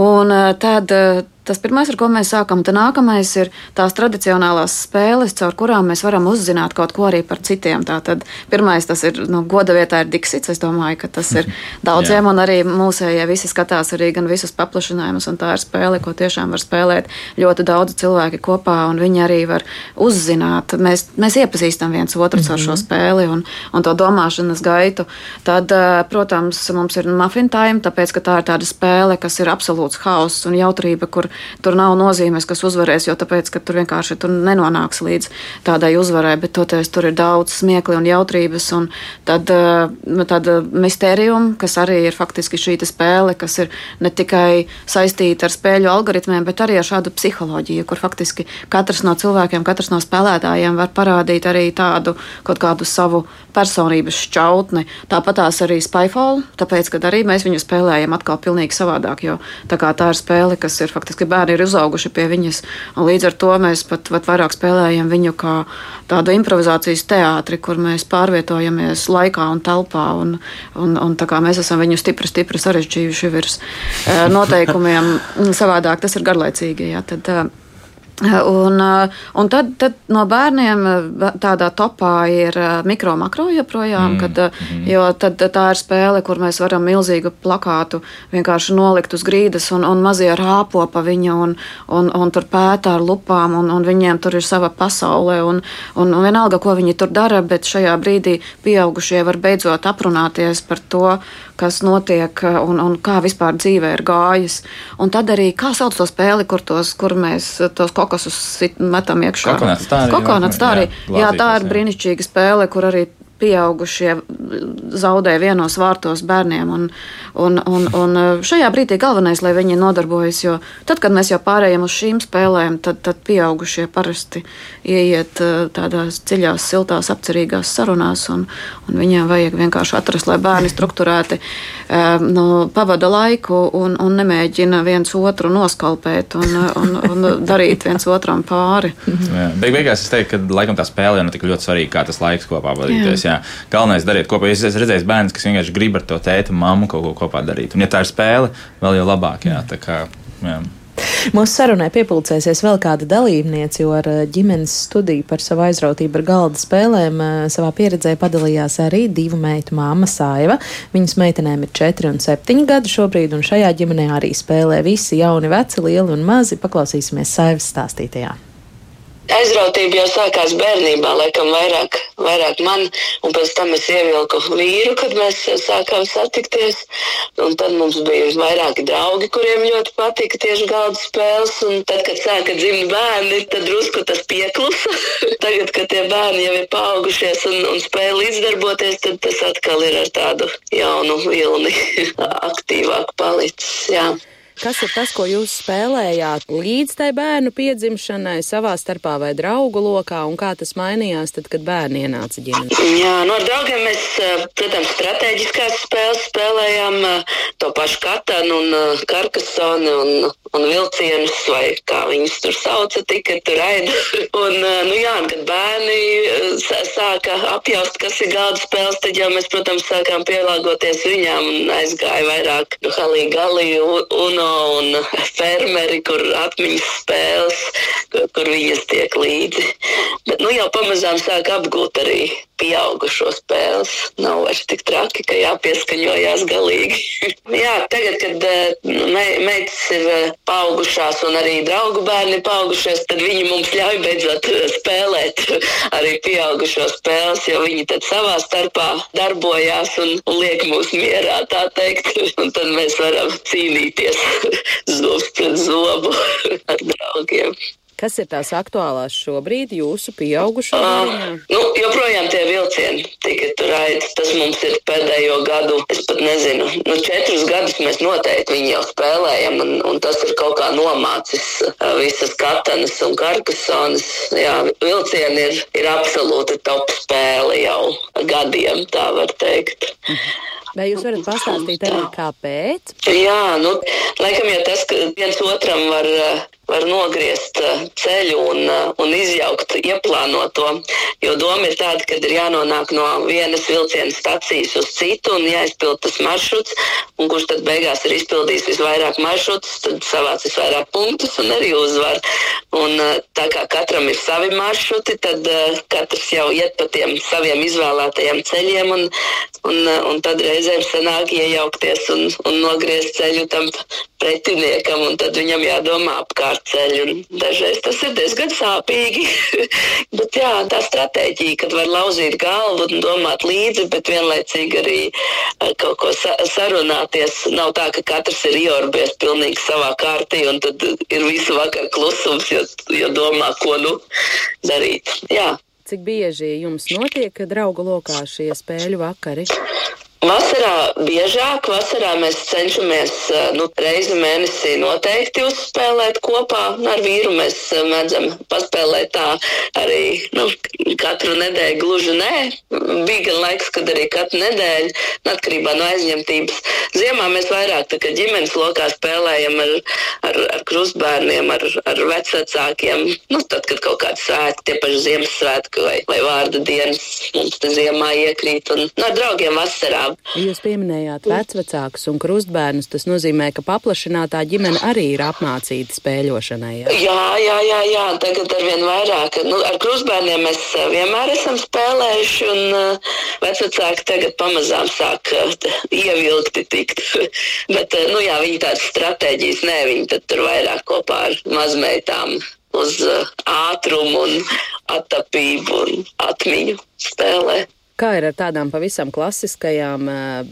Un uh, tad, uh, tas pirmais, ar ko mēs sākam. Tad nākamais ir tās tradicionālās spēles, caur kurām mēs varam uzzināt kaut ko arī par citiem. Tātad pirmais tas ir nu, goda vietā ir Diksits. Es domāju, ka tas ir daudziem, un arī mūsējie visi skatās arī gan visus paplašinājumus, un tā ir spēle, ko tiešām var spēlēt ļoti daudz cilvēki kopā, un viņi arī var uzzināt. Mēs, mēs iepazīstam viens otru mm -hmm. ar šo mhm. spēli un, un to domāšanas gaitu. Tad, eh, protams, mums ir muffin time, tāpēc, ka tā ir tāda spēle, kas ir absolūts hauss un jautrība, kur tur nav nozīmes, kas uzvarēs, jo tāpēc, ka tur vienkārši tur nenonāks līdz tādai uzvarai, bet toties tur ir daudz smiekli un jautrības, un tad eh, tāda mistērijuma, kas arī ir faktiski šī spēle, kas ir ne tikai saistīta ar spēļu algoritmiem, bet arī ar šādu psiholoģiju, kur faktiski katrs no cilvēkiem, katrs no spēlētājiem var parādīt arī tādu kaut kādu savu personības šķautni. Tāpat tās arī Spyfall, tāpēc, ka arī mēs viņu spēlējam atkal pilnīgi savādāk, jo tā, tā ir spēle, kas ir faktiski bērni ir uzauguši pie viņas, līdz ar to mēs pat, pat vairāk spēlējam viņu kā tādu improvizācijas teātri, kur mēs pārvietojamies laikā un telpā, un, un, un tā kā mēs esam viņu stipri, stipri sarežģījuši virs eh, noteikumiem, savādāk tas ir garlaicīgi. Jā, tad, eh, Un, uh, un tad, tad no bērniem uh, tādā topā ir uh, mikro, makro joprojām, mm. kad, mm. jo tad tā ir spēle, kur mēs varam milzīgu plakātu vienkārši nolikt uz grīdas un, un mazie rāpo pa viņu un, un, un tur pētā ar lupām un, un viņiem tur ir sava pasaule un, un, un vienalga, ko viņi tur dara, bet šajā brīdī pieaugušie var beidzot aprunāties par to, kas notiek un, un kā vispār dzīvē ir gājis. Un tad arī, kā sauc to spēli, kur, tos, kur mēs tos kokosus metam iekšā. Kokonats tā arī. Kokonats tā arī. Jā, jā, tā ir brīnišķīga spēle, kur arī pieaugušie zaudē vienos vārtos bērniem. Un, un, un, un šajā brīdī galvenais, lai viņi nodarbojas, jo tad, kad mēs jau pārējām uz šīm spēlēm, tad, tad pieaugušie parasti ieiet eh, tādās dziļās, siltās, apcerīgās sarunās, un, un viņiem vajag vienkārši atrast, lai bērni strukturēti um, nu, pavada laiku un, un nemēģina viens otru noskalpēt un, un, un darīt viens otram pāri. Beig beigās es teiktu, ka laikam tā spēle jau nav tik ļoti svarīga, kā tas laiks kopā vadīties. Jā. Jā. Galvenais dariet kopā. Es esmu redzējis bērns, kas vienkārši grib ar to tēti un mammu kaut ko kopā darīt. Un, ja tā ir spēle, vēl jau labāk. Jā, tā kā, jā. Mūsu sarunai piepildīsies vēl kāda dalībniece, jo ar eh, ģimenes studiju par savu aizrautību ar galda spēlēm eh, savā pieredzē padalījās arī divu meitu māma Saiva. Viņas meitenēm ir 4 un 7 gadi šobrīd, un šajā ģimenē arī spēlē visi jauni, veci, lieli un mazi. Paklausīsimies Saivas stāstītajā aizrautība jau sākās bērnībā, laikam vairāk, vairāk man, un pēc tam es ievilku vīru, kad mēs sākām satikties. Un tad mums bija vairāki draugi, kuriem ļoti patika tieši galda spēles. Un tad, kad sāka dzimt bērni, tad drusku tas pieklusa. Tagad, kad tie bērni jau ir paaugušies un, un spēj līdzdarboties, tad tas atkal ir ar tādu jaunu vilni aktīvāk palicis. Jā. Kas ir tas, ko jūs spēlējāt līdz tai bērnu piedzimšanai, savā starpā vai draugu lokā, un kā tas mainījās tad, kad bērni ienāca ģimenē? Jā, no draugiem mēs, eh, protams, strateģiskās spēles spēlējām eh, to pašu katanu un eh, karkasoni un, un vilcienus, vai kā viņus tur sauca, tika tur aida. un, nu jā, kad bērni sāka apjaust, kas ir galda spēles, tad jau mēs, protams, sākām pielāgoties viņām un aizgāja vairāk nu, halī galī un un fermeri, kur atmiņas spēles, kur, kur viņas tiek līdzi. Bet nu, jau pamazām sāk apgūt arī pieaugušo spēles. Nav vairs tik traki, ka jāpieskaņojās galīgi. Jā, tagad, kad eh, me, meitas ir eh, paaugušās un arī draugu bērni paaugušies, tad viņi mums ļauj beidzot eh, spēlēt arī pieaugušo spēles, jo viņi tad savā starpā darbojās un liek mūs mierā, tā teikt. Un tad mēs varam cīnīties zobs pret zobu ar draugiem. Kas ir tās aktuālās šobrīd jūsu pieaugušo uh, nu, joprojām tie vilcieni tika turēti. Tas mums ir pēdējo gadu, es pat nezinu, nu, četrus gadus mēs noteikti viņu jau spēlējam, un, un tas ir kaut kā nomācis uh, visas katanas un karkasonas. Jā, vilcieni ir, ir absolūti top spēle jau gadiem, tā var teikt. Vai jūs varat pastāstīt arī, kāpēc? Jā, nu, laikam jau tas, ka viens otram var var nogriezt ceļu un, un izjaukt ieplānoto. Jo doma ir tāda, ka ir jānonāk no vienas vilciena stacijas uz citu un jāizpild tas maršruts, un kurš tad beigās ir izpildījis visvairāk maršrutus, tad savāc visvairāk punktus un arī uzvar. Un, tā kā katram ir savi maršruti, tad katrs jau iet pa tiem saviem izvēlētajiem ceļiem, un, un, un tad reizēm sanāk iejaukties un, un nogriezt ceļu tam pretiniekam, un tad viņam jādomā apkārt ceļu. Dažreiz tas ir diezgan sāpīgi. bet jā, tā stratēģija, kad var lauzīt galvu un domāt līdzi, bet vienlaicīgi arī kaut ko sa sarunāties. Nav tā, ka katrs ir iorbies pilnīgi savā kārtī, un tad ir visu vakaru klusums, jo, jo domā, ko nu darīt. Jā. Cik bieži jums notiek draugu lokā šie spēļu vakari? Vasarā biežāk, vasarā mēs cenšamies nu, reizi mēnesī noteikti uzspēlēt kopā ar vīru. Mēs mēdzam paspēlēt tā arī nu, katru nedēļu. Gluži nē, bija gan laiks, kad arī katru nedēļu, atkarībā no aizņemtības. Ziemā mēs vairāk tā ģimenes lokā spēlējam ar, ar, ar krustbērniem, ar, ar vecvecākiem. Nu, tad, kad kaut kāds svētki, tie paši Ziemassvētki vai, vai vārda dienas mums te ziemā iekrīt un nu, ar draugiem vasarā Jūs pieminējāt vecvecākus un krustbērnus. Tas nozīmē, ka paplašinātā ģimene arī ir apmācīta spēļošanai. Jā, jā, jā, jā, jā. tagad ar vien vairāk. Nu, ar krustbērniem mēs eh, vienmēr esam spēlējuši, un uh, vecvecāki tagad pamazām sāk uh, ievilkti tikt. Bet, uh, nu jā, viņi tādas stratēģijas nē, viņi tur vairāk kopā ar mazmeitām uz ātrumu un attapību un atmiņu spēlē. Kā ir ar tādām pavisam klasiskajām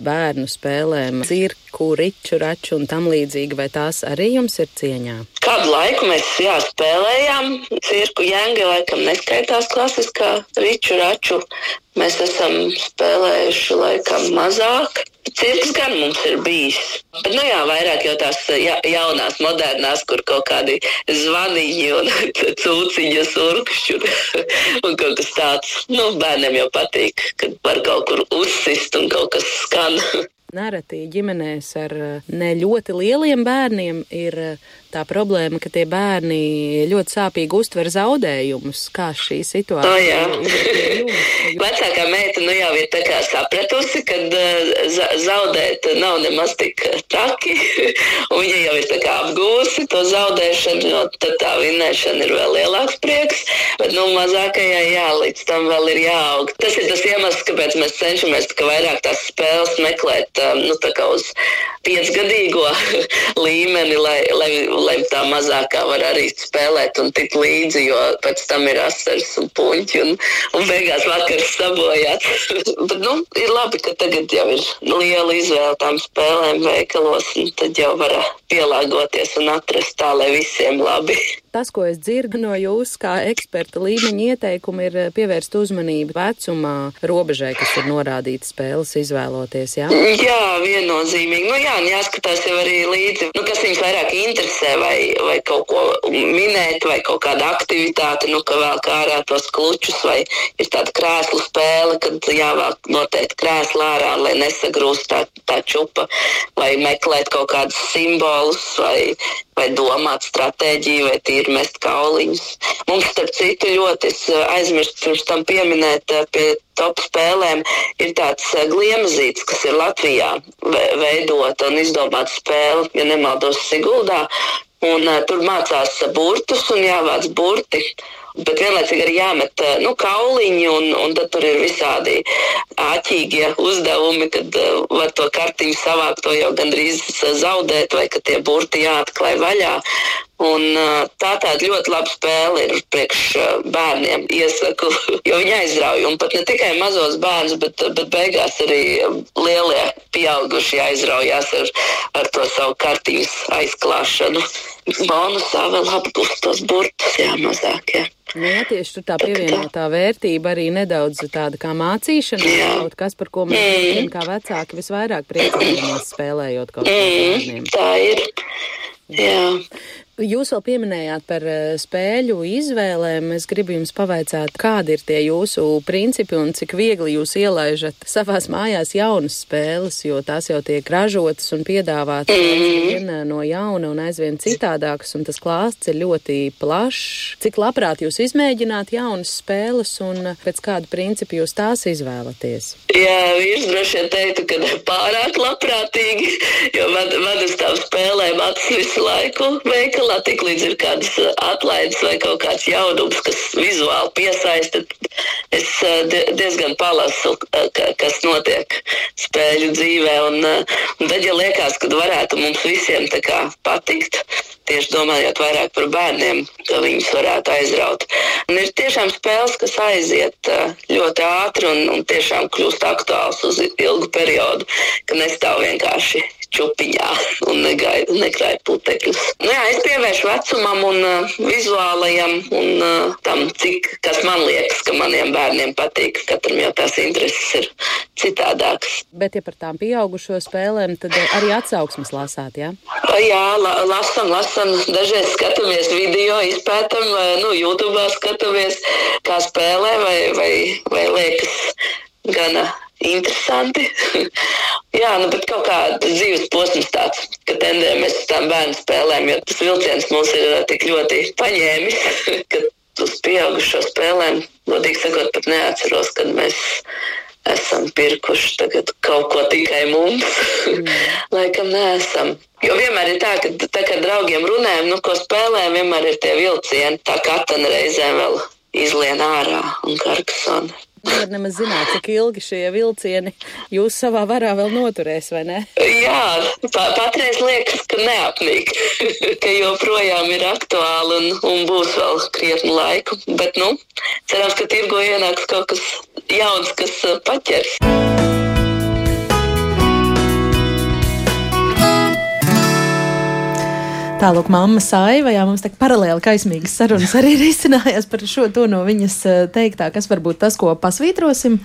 bērnu spēlēm, cirku, riču, raču un tam līdzīgi, vai tās arī jums ir cieņā? Kādu laiku mēs jā, spēlējām, cirku jēnga laikam neskaitās klasiskā riču, raču. Mēs esam spēlējuši laikam mazāk. Cirks gan mums ir bijis. Bet, nu jā, vairāk jau tās ja, jaunās, modernās, kur kaut kādi zvaniņi un cūciņas urkšķi un kaut kas tāds. Nu, bērniem jau patīk, kad var kaut kur uzsist un kaut kas skan. Nereti ģimenēs ar ne ļoti lieliem bērniem ir tā problēma, ka tie bērni ļoti sāpīgi uztver zaudējumus. Kā šī situācija oh, ir? Vecākā meita nu jau ir sapratusi, ka uh, zaudēt nav nemaz tik traki. Viņa jau ir apgūsi to zaudēšanu, no tad tā vinēšana ir vēl lielāks prieks. Bet nu, mazākajai jā, līdz tam vēl ir jāaug. Tas ir tas iemesls, kāpēc mēs cenšamies vairāk tās spēles meklēt um, nu, uz piecgadīgo līmeni, lai, lai lai tā mazākā var arī spēlēt un tikt līdzi, jo pēc tam ir asars un puņķi un, un beigās vakars sabojāts. Bet, nu, ir labi, ka tagad jau ir liela izvēle tām spēlēm veikalos, un tad jau var pielāgoties un atrast tā, lai visiem labi tas, ko es dzirdu no jūsu kā eksperta līmeņa ieteikumu, ir eh, pievērst uzmanību vecumā robežai, kas ir norādīta spēles izvēloties. Jā, jā viennozīmīgi. Nu, jā, jāskatās jau arī līdzi, nu, kas viņus vairāk interesē, vai, vai kaut ko minēt, vai kaut kāda aktivitāte, nu, ka vēl kā ārā tos klučus, vai ir tāda krēslu spēle, kad jāvāk noteikti krēslu ārā, lai nesagrūst tā, tā čupa, vai meklēt kaut kādus simbolus, vai, vai domāt stratēģiju, vai tīri mest kauliņus. Mums, starp citu, ļoti eh, aizmirst pirms tam pieminēt eh, pie top spēlēm, ir tāds eh, gliemezīts, kas ir Latvijā veidota un izdomāta spēle, ja nemaldos Siguldā. Un, uh, tur mācās burtus un jāvāc burti bet vienlaicīgi arī jāmet nu, kauliņi, un, un tad tur ir visādi āķīgie uzdevumi, kad uh, var to kartiņu savākt, to jau gandrīz zaudēt, vai ka tie burti jāatklāj vaļā. Un, tā tāda ļoti laba spēle ir priekš bērniem. Iesaku, jo viņi aizrauja. Un pat ne tikai mazos bērnus, bet, bet beigās arī lielie pieaugušie aizraujās ar, ar to savu kartīņas aizklāšanu. Bonusā vēl apgūst tos burtus, jā, mazākie. Nu, jā, tieši tur tā pievienotā vērtība arī nedaudz tāda kā mācīšana, kaut kas, par ko mēs mm. kā vecāki visvairāk priecājamies spēlējot kaut ko mm. Tā ir. Jā. Jūs vēl pieminējāt par eh, spēļu izvēlēm. Es gribu jums pavaicāt, kādi ir tie jūsu principi un cik viegli jūs ielaižat savās mājās jaunas spēles, jo tās jau tiek ražotas un piedāvātas aizvien eh, no jauna un aizvien citādākas, un tas klāsts ir ļoti plašs. Cik labprāt jūs izmēģināt jaunas spēles un pēc kāda principa jūs tās izvēlaties? Jā, vīrs droši vien teiktu, ka pārāk labprātīgi, jo man, man uz tām spēlēm acis visu laiku veikala lielā tik līdz ir kādas uh, atlaides vai kaut kāds jaunums, kas vizuāli piesaista. Es uh, diezgan palasu, uh, kas notiek spēļu dzīvē. Un, un tad, ja liekas, ka varētu mums visiem tā kā patikt, tieši domājot vairāk par bērniem, ka viņus varētu aizraut. Un ir tiešām spēles, kas aiziet ļoti ātri un, un tiešām kļūst aktuāls uz ilgu periodu, ka nestāv vienkārši čupiņā un negaida, nekrāja putekļus. Nu, jā, es pievēršu vecumam un uh, vizuālajam un uh, tam, cik, kas man liekas, ka maniem bērniem patīk. Katram jau tās intereses ir citādākas. Bet, ja par tām pieaugušo spēlēm, tad arī atsauksmes lasāt, jā? Jā, la, lasam, lasam. Dažreiz skatāmies video, izpētam, vai, nu, YouTube skatāmies, kā spēlē, vai, vai, vai liekas gana interesanti. Jā, nu, bet kaut kāda dzīves posms tāds, ka tendējamies uz tām bērnu spēlēm, jo tas vilciens mums ir tik ļoti paņēmis, ka uz pieaugušo spēlēm, godīgi sakot, pat neatceros, kad mēs esam pirkuši tagad kaut ko tikai mums. Mm. Laikam neesam. Jo vienmēr ir tā, ka tā kā draugiem runājam, nu, ko spēlējam, vienmēr ir tie vilcieni. Tā katana reizēm vēl izlien ārā un karksona. Nevar nemaz zināt, cik ilgi šie vilcieni jūs savā varā vēl noturēs, vai ne? Jā, patreiz liekas, ka neapnīk, ka joprojām ir aktuāli un, un būs vēl krietni laiku. Bet, nu, cerams, ka tirgo ienāks kaut kas jauns, kas uh, paķers. Tālāk, mamma Saiva, jā, mums tā paralēli kaismīgas sarunas arī risinājās par šo to no viņas eh, teiktā, kas varbūt tas, ko pasvītrosim.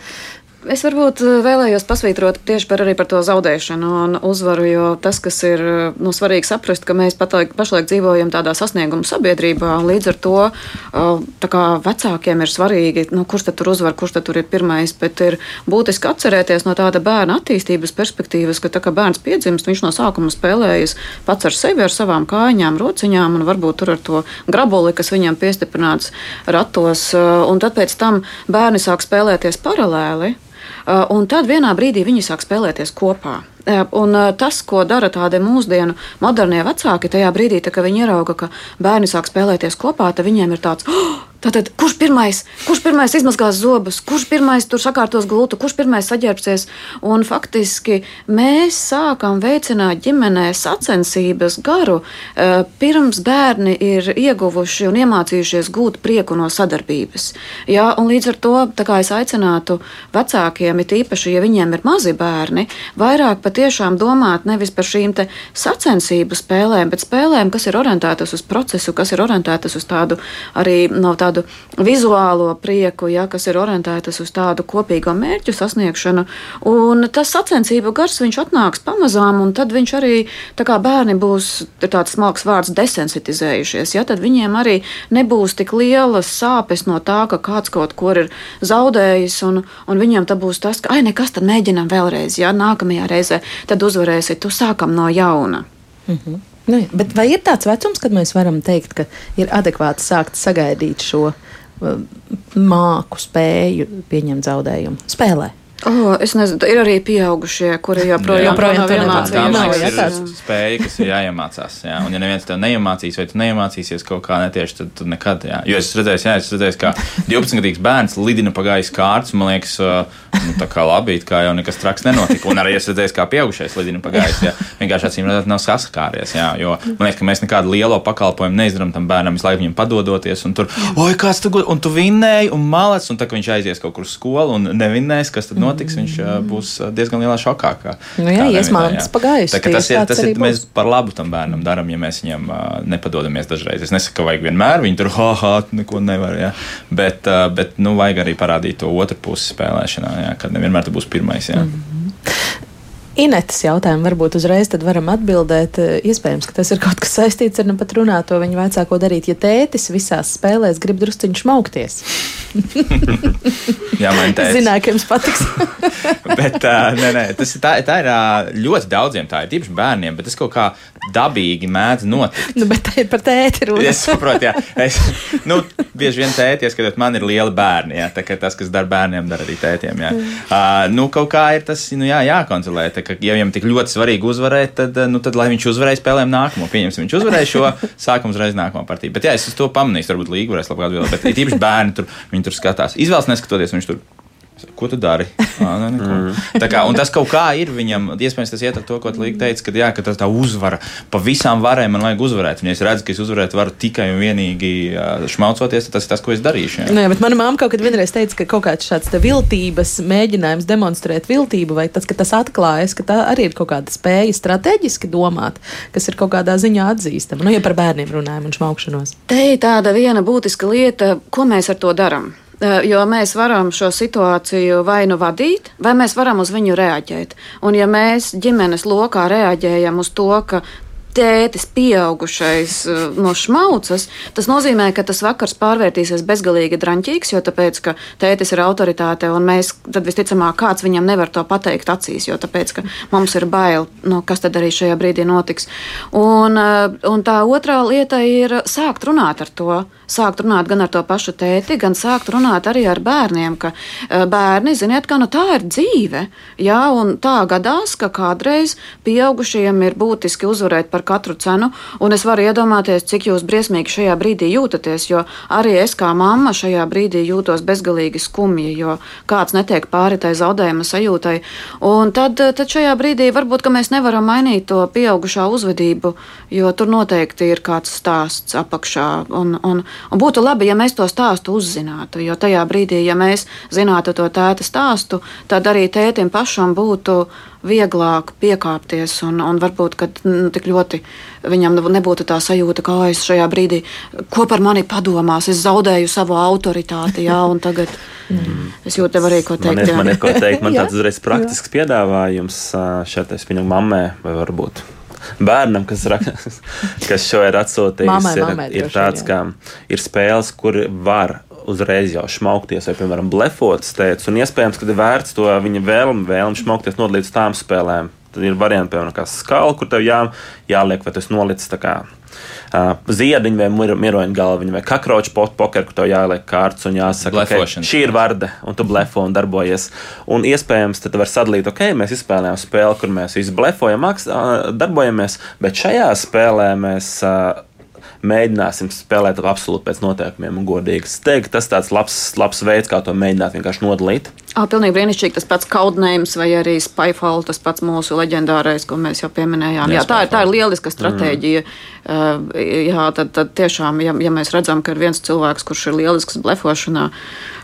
Es varbūt eh, vēlējos pasvītrot tieši par, par to zaudēšanu un uzvaru, jo tas, kas ir eh, nu, svarīgi saprast, ka mēs patlaik, pašlaik dzīvojam tādā sasnieguma sabiedrībā, līdz ar to eh, kā, vecākiem ir svarīgi, nu, kurš tad tur uzvar, kurš tad tur ir pirmais, bet ir būtiski atcerēties no tāda bērna attīstības perspektīvas, ka tā kā bērns piedzimst, viņš no sākuma spēlējas pats ar sevi, ar savām kājām, rociņām un varbūt tur ar to grabuli, kas viņam piestiprināts ratos, un tad pēc tam bērni sāk spēlēties paralēli. Uh, un tad vienā brīdī viņi sāk spēlēties kopā. Uh, un uh, tas, ko dara tādi mūsdienu modernie vecāki, tajā brīdī, tā, kad viņi ierauga, ka bērni sāk spēlēties kopā, tad viņiem ir tāds, oh, Tātad, kurš pirmais, kurš pirmais izmazgās zobus, kurš pirmais tur sakārtos gultu, kurš pirmais saģērbsies? Un faktiski mēs sākam veicināt ģimenē sacensības garu, eh, pirms bērni ir ieguvuši un iemācījušies gūt prieku no sadarbības. Jā, un līdz ar to es aicinātu vecākiem, it īpaši, ja viņiem ir mazi bērni, vairāk patiešām domāt nevis par šīm sacensību spēlēm, bet spēlēm, kas ir orientētas uz procesu, kas ir orientētas uz tādu arī no tādu tādu vizuālo prieku, ja, kas ir orientētas uz tādu kopīgo mērķu sasniegšanu. Un tas sacensību gars viņš atnāks pamazām, un tad viņš arī, tā kā bērni būs tāds smalks vārds, desensitizējušies, ja, tad viņiem arī nebūs tik lielas sāpes no tā, ka kāds kaut ko ir zaudējis, un, un viņiem tā būs tas, ka, ai, nekas, tad mēģinam vēlreiz, ja nākamajā reizē tad uzvarēsi, tu sākam no jauna. Mm -hmm. Nu, vai ir tāds vecums, kad mēs varam teikt, ka ir adekvāti sākt sagaidīt šo uh, māku spēju pieņemt zaudējumu spēlē? Oh, es nezinu, ir arī pieaugušie, kuri joprojām, joprojām to iemācījās. Tā ir spēja, kas ir jāiemācās. Jā. Un, ja neviens tev neiemācīs, vai tu neiemācīsies kaut kā netieši, tad tu nekad. Jā. Jo es redzēju, jā, es redzēju, kā 12-gadīgs bērns lidina pa gaisa kārtas. Man liekas, nu, tā kā labi, kā jau nekas traks nenotika. Un arī es redzēju, kā pieaugušais lidina pa gaisa. Jā. Vienkārši acīm redzot, nav saskāries. Jā. Jo man liekas, ka mēs nekādu lielo pakalpojumu neizdarām tam bērnam, visu laiku viņam padodoties. Un tur, oi, kāds tu, un tu vinnēji, un malec, un tā, ka viņš aizies kaut kur uz skolu un nevinnēs, kas tad notiks. Viņš būs diezgan lielā šokā. Kā, nu jā, iesmājas pagājis. Tas ir, tas ir mēs par labu tam bērnam darām, ja mēs viņam uh, nepadodamies dažreiz. Es nesaku, ka vajag vienmēr viņu tur, ha, ha, neko nevar, jā. Bet, uh, bet, nu, vajag arī parādīt to otru pusi spēlēšanā, jā, kad nevienmēr tu būsi pirmais, jā. Mm -hmm. Inetas jautājumu varbūt uzreiz varam atbildēt. Iespējams, ka tas ir kaut kas saistīts ar nu pat runāto viņa vecāko darīt. Ja tētis visās spēlēs grib drusciņš šmaukties. Jā, man ir. Zināju, ka jums patiks. bet uh, nē, nē, tas, tā, tā ir uh, ļoti daudziem, tā ir tīpaši bērniem, bet tas kaut kā dabīgi mēdz notikt. Nu, bet tā ir par tēti runa. es saprotu, jā. Es, nu, bieži vien tēti, skatot, man ir lieli bērni, jā, tā kā tas, kas dara bērniem, dara arī tētiem, jā. Uh, nu, kaut kā ir tas, nu, jā, jākontrolē, tā ka, ja viņam tik ļoti svarīgi uzvarēt, tad, nu, tad lai viņš uzvarēja spēlēm nākamo, pieņemsim, viņš uzvarēja šo, sākam uzreiz nākamo partiju. Bet, jā, es to pamanīju, varbūt līga varēs labāk atbildēt, bet īpaši bērni tur, viņi tur skatās. Izvēles neskatoties, viņš tur Ko tu dari? À, ne, mm. Tā kā, tas kaut kā ir viņam, iespējams, tas iet ar to, ko Līga teica, ka, jā, ka tas tā uzvara, pa visām varēm man vajag uzvarēt. Un, ja es redzu, ka es uzvarēt varu tikai un vienīgi šmaucoties, tad tas ir tas, ko es darīšu. Jā. Nē, bet mana mamma kaut kad vienreiz teica, ka kaut kāds šāds viltības mēģinājums demonstrēt viltību, vai tas, ka tas atklājas, ka tā arī ir kaut kāda spēja strateģiski domāt, kas ir kaut kādā ziņā atzīstama. Nu, ja par bērniem runājam un šmaukšanos. Te ir tāda viena būtiska lieta, ko mēs ar to darām. Jo mēs varam šo situāciju vai nu vadīt, vai mēs varam uz viņu reaģēt. Un ja mēs ģimenes lokā reaģējam uz to, ka tētis, pieaugušais no šmaucas, tas nozīmē, ka tas vakars pārvērtīsies bezgalīgi draņķīgs, jo tāpēc, ka tētis ir autoritāte un mēs tad visticamāk kāds viņam nevar to pateikt acīs, jo tāpēc, ka mums ir bail, no nu, kas tad arī šajā brīdī notiks. Un, un tā otrā lieta ir sākt runāt ar to. Sākt runāt gan ar to pašu tēti, gan sākt runāt arī ar bērniem, ka eh, bērni, ziniet, ka nu, tā ir dzīve. Jā, un tā gadās, ka kādreiz pieaugušajiem ir būtiski uzvarēt par katru cenu, un es varu iedomāties, cik jūs briesmīgi šajā brīdī jūtaties, jo arī es kā mamma šajā brīdī jūtos bezgalīgi skumji, jo kāds netiek pāri tai zaudējuma sajūtai. Un tad, tad šajā brīdī varbūt mēs nevaram mainīt to pieaugušā uzvedību, jo tur noteikti ir kāds stāsts apakšā. Un, un, un būtu labi, ja mēs to stāstu uzzinātu, jo tajā brīdī, ja mēs zinātu to tēta stāstu, tad arī tētim pašam būtu vieglāk piekāpties un, un varbūt nu, tik ļoti viņam nebūtu tā sajūta, ka es šajā brīdī, ko par mani padomās, es zaudēju savu autoritāti, jā, un tagad mm. es jūtu tev arī ko teikt. Man ir, man ir ko teikt, man tāds uzreiz praktisks piedāvājums šeit, es viņam mammē vai varbūt bērnam, kas, kas šo ir atsūtījis, mamai, ir, mamai, ir tāds, ka ir spēles, kur var uzreiz jau šmaukties, vai, piemēram, blefot steidzis. Un iespējams, ka ir vērts to viņa vēlmi, vēlmi šmaukties not līdz tām spēlēm. Tad ir varianti, piemēram, kā skala, kur tev jā, jāliek, vai tas nolicis tā kā. Uh, ziediņu vai miroņu galviņu vai kakroču pokeru, kur tev jāliek kārtas un jāsaka, ka okay, šī ir varde, un tu blefo un darbojies. Un iespējams, tad var sadalīt, ok, mēs izspēlējām spēli, kur mēs visi blefojam, darbojamies, bet šajā spēlē mēs. Uh, mēģināsim spēlēt absolūti pēc noteikumiem un godīgi. Es teiktu, tas tāds labs, labs veids, kā to mēģināt vienkārši nodalīt. Ah, pilnīgi brīnišķīgi. Tas pats kaudnējums vai arī Spyfall, tas pats mūsu leģendārais, ko mēs jau pieminējām. Jā, jā tā, ir, tā ir lieliska stratēģija. Mm. Uh, jā, tad, tad tiešām, ja, ja mēs redzam, ka ir viens cilvēks, kurš ir lielisks blefošanā,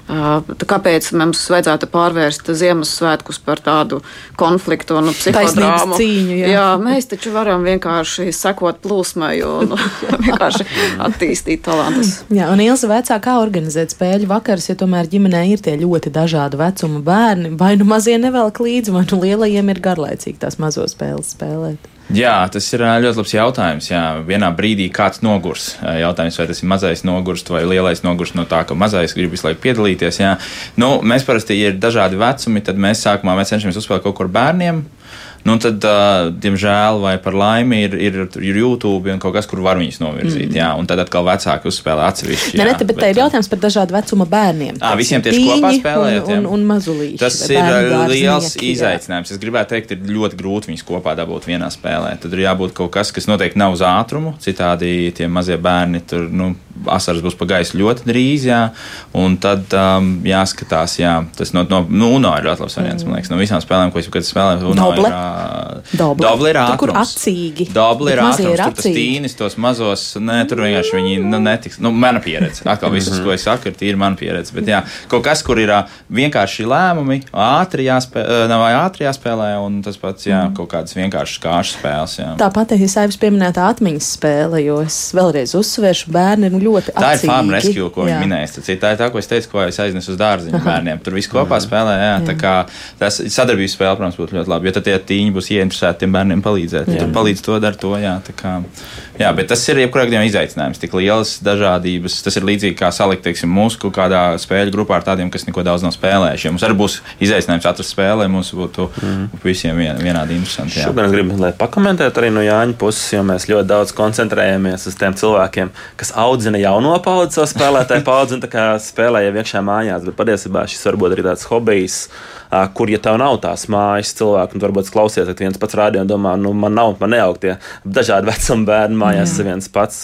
Kāpēc mums vajadzētu pārvērst Ziemassvētkus par tādu konfliktu un psihodrāmu? Cīņu, jā. jā, mēs taču varam vienkārši sekot plūsmai un vienkārši attīstīt talantus. Jā, un Ilza vecā kā organizēt spēļu vakars, ja tomēr ģimenē ir tie ļoti dažādi vecuma bērni, vai nu mazie nevelk līdzi, vai nu lielajiem ir garlaicīgi tās mazo spēles spēlēt. Jā, tas ir ļoti labs jautājums. Jā. Vienā brīdī kāds nogurs. Jautājums, vai tas ir mazais nogurst vai lielais nogurst no tā, ka mazais grib visu laiku piedalīties. Jā. Nu, mēs parasti, ja ir dažādi vecumi, tad mēs sākumā mēs cenšamies uzspēlēt kaut kur bērniem nu, tad, uh, diemžēl, vai par laimi, ir, ir, ir YouTube un kaut kas, kur var viņus novirzīt. Mm. Jā, un tad atkal vecāki uzspēlē atsevišķi. Jā, ne, ne, bet, bet tā ir jautājums par dažādu vecuma bērniem. À, visiem tieši kopā spēlējot. Un, un, un mazulīši. Tas ir liels izaicinājums. Es gribētu teikt, ir ļoti grūti viņus kopā dabūt vienā spēlē. Tad ir jābūt kaut kas, kas noteikti nav uz ātrumu. Citādi tie mazie bērni tur. Nu, asaras būs pa gaisu ļoti drīz, jā, un tad um, jāskatās, jā, tas no, no nu, UNO ir ļoti labs variants, man liekas, no visām spēlēm, ko es kad spēlēju, Doble. ir, Doble. Doble ir ātrums. Tur, acīgi. Doble ir ātrums, ir tur tas tīnis, tos mazos, nē, tur vienkārši viņi, nu, netiks, nu, mana pieredze, atkal viss, ko es saku, ir tīri mana pieredze, bet jā, kaut kas, kur ir vienkārši lēmumi, ātri jāspēlē, vai ātri jāspēlē, un tas pats, jā, mm. kaut kādas vienkāršas kāšu spēles, jā. Tāpat, ja Saivs pieminēta atmiņas spēle, jo es vēlreiz uzsveršu, bērni ir ļoti tā acīgi. ir farm rescue, ko viņi minēja. Tā ir tā, ko es teicu, ko es aiznesu uz dārziņu bērniem. Tur viss kopā spēlē. Jā, jā. Tā kā tas sadarbības spēle, protams, būtu ļoti labi. Jo tad tie tīņi būs ieinteresēti tiem bērniem palīdzēt. Ja tur palīdz to, dara to. Jā, jā, bet tas ir jebkurā gadījumā izaicinājums. Tik lielas dažādības. Tas ir līdzīgi kā salikt, teiksim, mūsu kaut kādā spēļu grupā ar tādiem, kas neko daudz nav spēlējuši. Ja mums arī būs izaicinājums atrast spēlē, mums būtu mm. visiem vien, vienādi interesanti. Šobrīd es gribu, lai pakomentētu arī no Jāņa puses, jo mēs ļoti daudz koncentrējamies uz tiem cilvēkiem, kas audzina jauno paudzi, savu spēlētāju paudzi un spēlē jau iekšā mājās. Bet patiesībā šis varbūt arī tāds hobijs kur, ja tev nav tās mājas cilvēku, un varbūt klausies, ka viens pats rādījā un domā, nu, man nav, man neaug tie dažādi vecuma bērni mājās, mm. viens pats.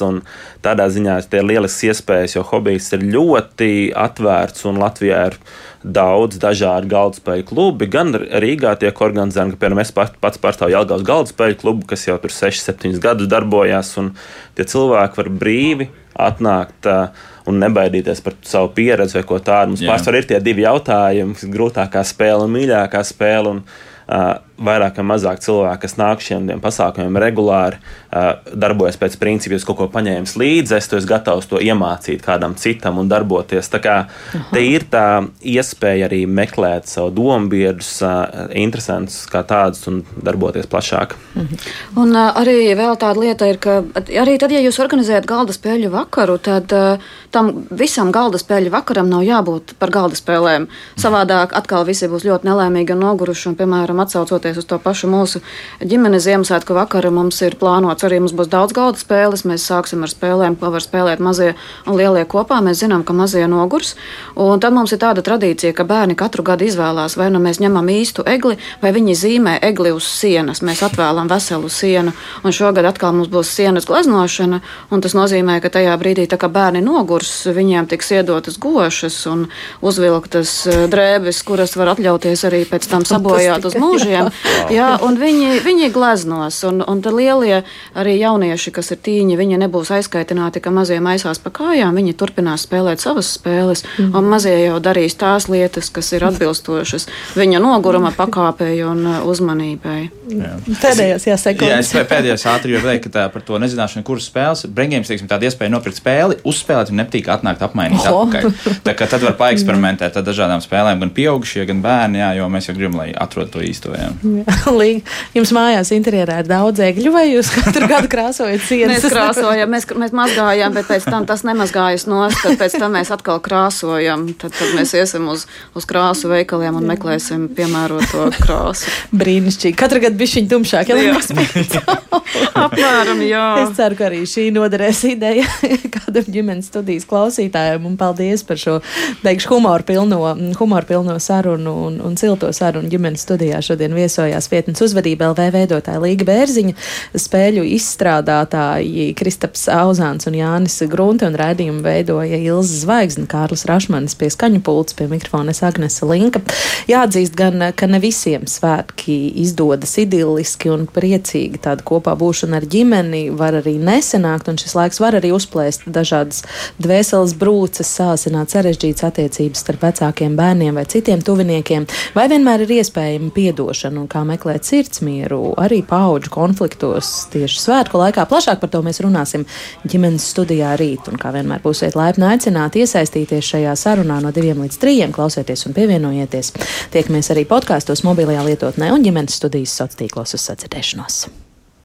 Tādā ziņā tie ir lielisks iespējas, jo hobijs ir ļoti atvērts un Latvijā ir daudz dažādu galdu spēļu klubu. Gan Rīgā tiek organizēta, ka, piemēram, es pats pārstāvu Jālgājas galdu spēļu klubu, kas jau tur 6, 7 gadus darbojas, un tie cilvēki var brīvi atnākt. Uh, un nebaidīties par savu pieredzi vai ko tādu. Mums pārsvarā ir tie divi jautājumi, grūtākā spēle un mīļākā spēle. Un, uh, vairāk vai mazāk cilvēki, kas nāk šiem pasākumiem regulāri, uh, darbojas pēc principa, ja kaut ko paņēmis līdzi, es to esmu gatavs to iemācīt kādam citam un darboties. Tā kā te ir tā iespēja arī meklēt savu domu biedrus, uh, interesantus kā tādus un darboties plašāk. Mhm. Un uh, arī vēl tāda lieta ir, ka arī tad, ja jūs organizējat galda spēļu vakaru, tad tam visam galda spēļu vakaram nav jābūt par galda spēlēm. Savādāk atkal visi būs ļoti nelaimīgi un noguruši, un, piemēram, atsaucot neskatoties uz to pašu mūsu ģimenes Ziemassvētku vakaru, mums ir plānots arī mums būs daudz galda spēles. Mēs sāksim ar spēlēm, ko var spēlēt mazie un lielie kopā. Mēs zinām, ka mazie nogurs. Un tad mums ir tāda tradīcija, ka bērni katru gadu izvēlās, vai nu mēs ņemam īstu egli, vai viņi zīmē egli uz sienas. Mēs atvēlam veselu sienu, un šogad atkal mums būs sienas gleznošana. Tas nozīmē, ka tajā brīdī, kad bērni nogurs, viņiem tiks iedotas gošas un uzvilktas eh, drēbes, kuras var atļauties arī pēc tam sabojāt uz mūžiem. Jā, un viņi, viņi gleznos, un, un lielie arī jaunieši, kas ir tīņi, viņi nebūs aizkaitināti, ka mazie maisās pa kājām, viņi turpinās spēlēt savas spēles, mm. un mazie jau darīs tās lietas, kas ir atbilstošas viņa noguruma pakāpei un uh, uzmanībai. Jā. Pēdējais jāsaka. Jā, es pēdējais ātri jau teicu, ka tā par to nezināšanu, kuras spēles, Brengēms, teiksim, tāda iespēja nopirkt spēli, uzspēlēt un nepatīk atnākt apmainīt oh. atpakaļ. Tā kā tad var paeksperimentēt ar dažādām spēlēm, gan pieaugušie, gan bērni, jā, jo mēs jau gribam, lai atrod to īsto. Jā. Jums mājās interjerā ir daudz egļu, vai jūs katru gadu krāsojat sienas? Mēs krāsojam, mēs, mēs mazgājam, bet pēc tam tas nemazgājas nost, tad pēc tam mēs atkal krāsojam. Tad, tad mēs iesim uz, uz krāsu veikaliem un meklēsim piemēroto krāsu. Brīnišķīgi. Katru gadu bišķiņ tumšāk, ja liekas Apmēram, jā. Es ceru, ka arī šī noderēs ideja kādam ģimenes studijas klausītājiem un paldies par šo, beigšu humoru pilno, humoru pilno sarunu un, un silto sarunu ģimenes studijā šodien viesojās vietnes uzvedība LV veidotāja Līga Bērziņa, spēļu izstrādātāji Kristaps Auzāns un Jānis Grunte un raidījumu veidoja Ilza Zvaigzne, Kārlis Rašmanis pie skaņu pults, pie mikrofona Agnese Linka. Jāatzīst gan, ka ne visiem svētki izdodas idilliski un priecīgi tāda kopā būšana ar ģimeni var arī nesenākt, un šis laiks var arī uzplēst dažādas dvēseles brūces, sāsināt sarežģītas attiecības starp vecākiem bērniem vai citiem tuviniekiem, vai vienmēr ir iespējami piedošana un kā meklēt sirdsmieru arī paudžu konfliktos tieši svētku laikā. Plašāk par to mēs runāsim ģimenes studijā rīt. Un kā vienmēr būsiet laipni aicināti iesaistīties šajā sarunā no diviem līdz trījiem, klausieties un pievienojieties. Tiekamies arī podkāstos, mobilajā lietotnē un ģimenes studijas sociālos tīklos uz sadzirdēšanos.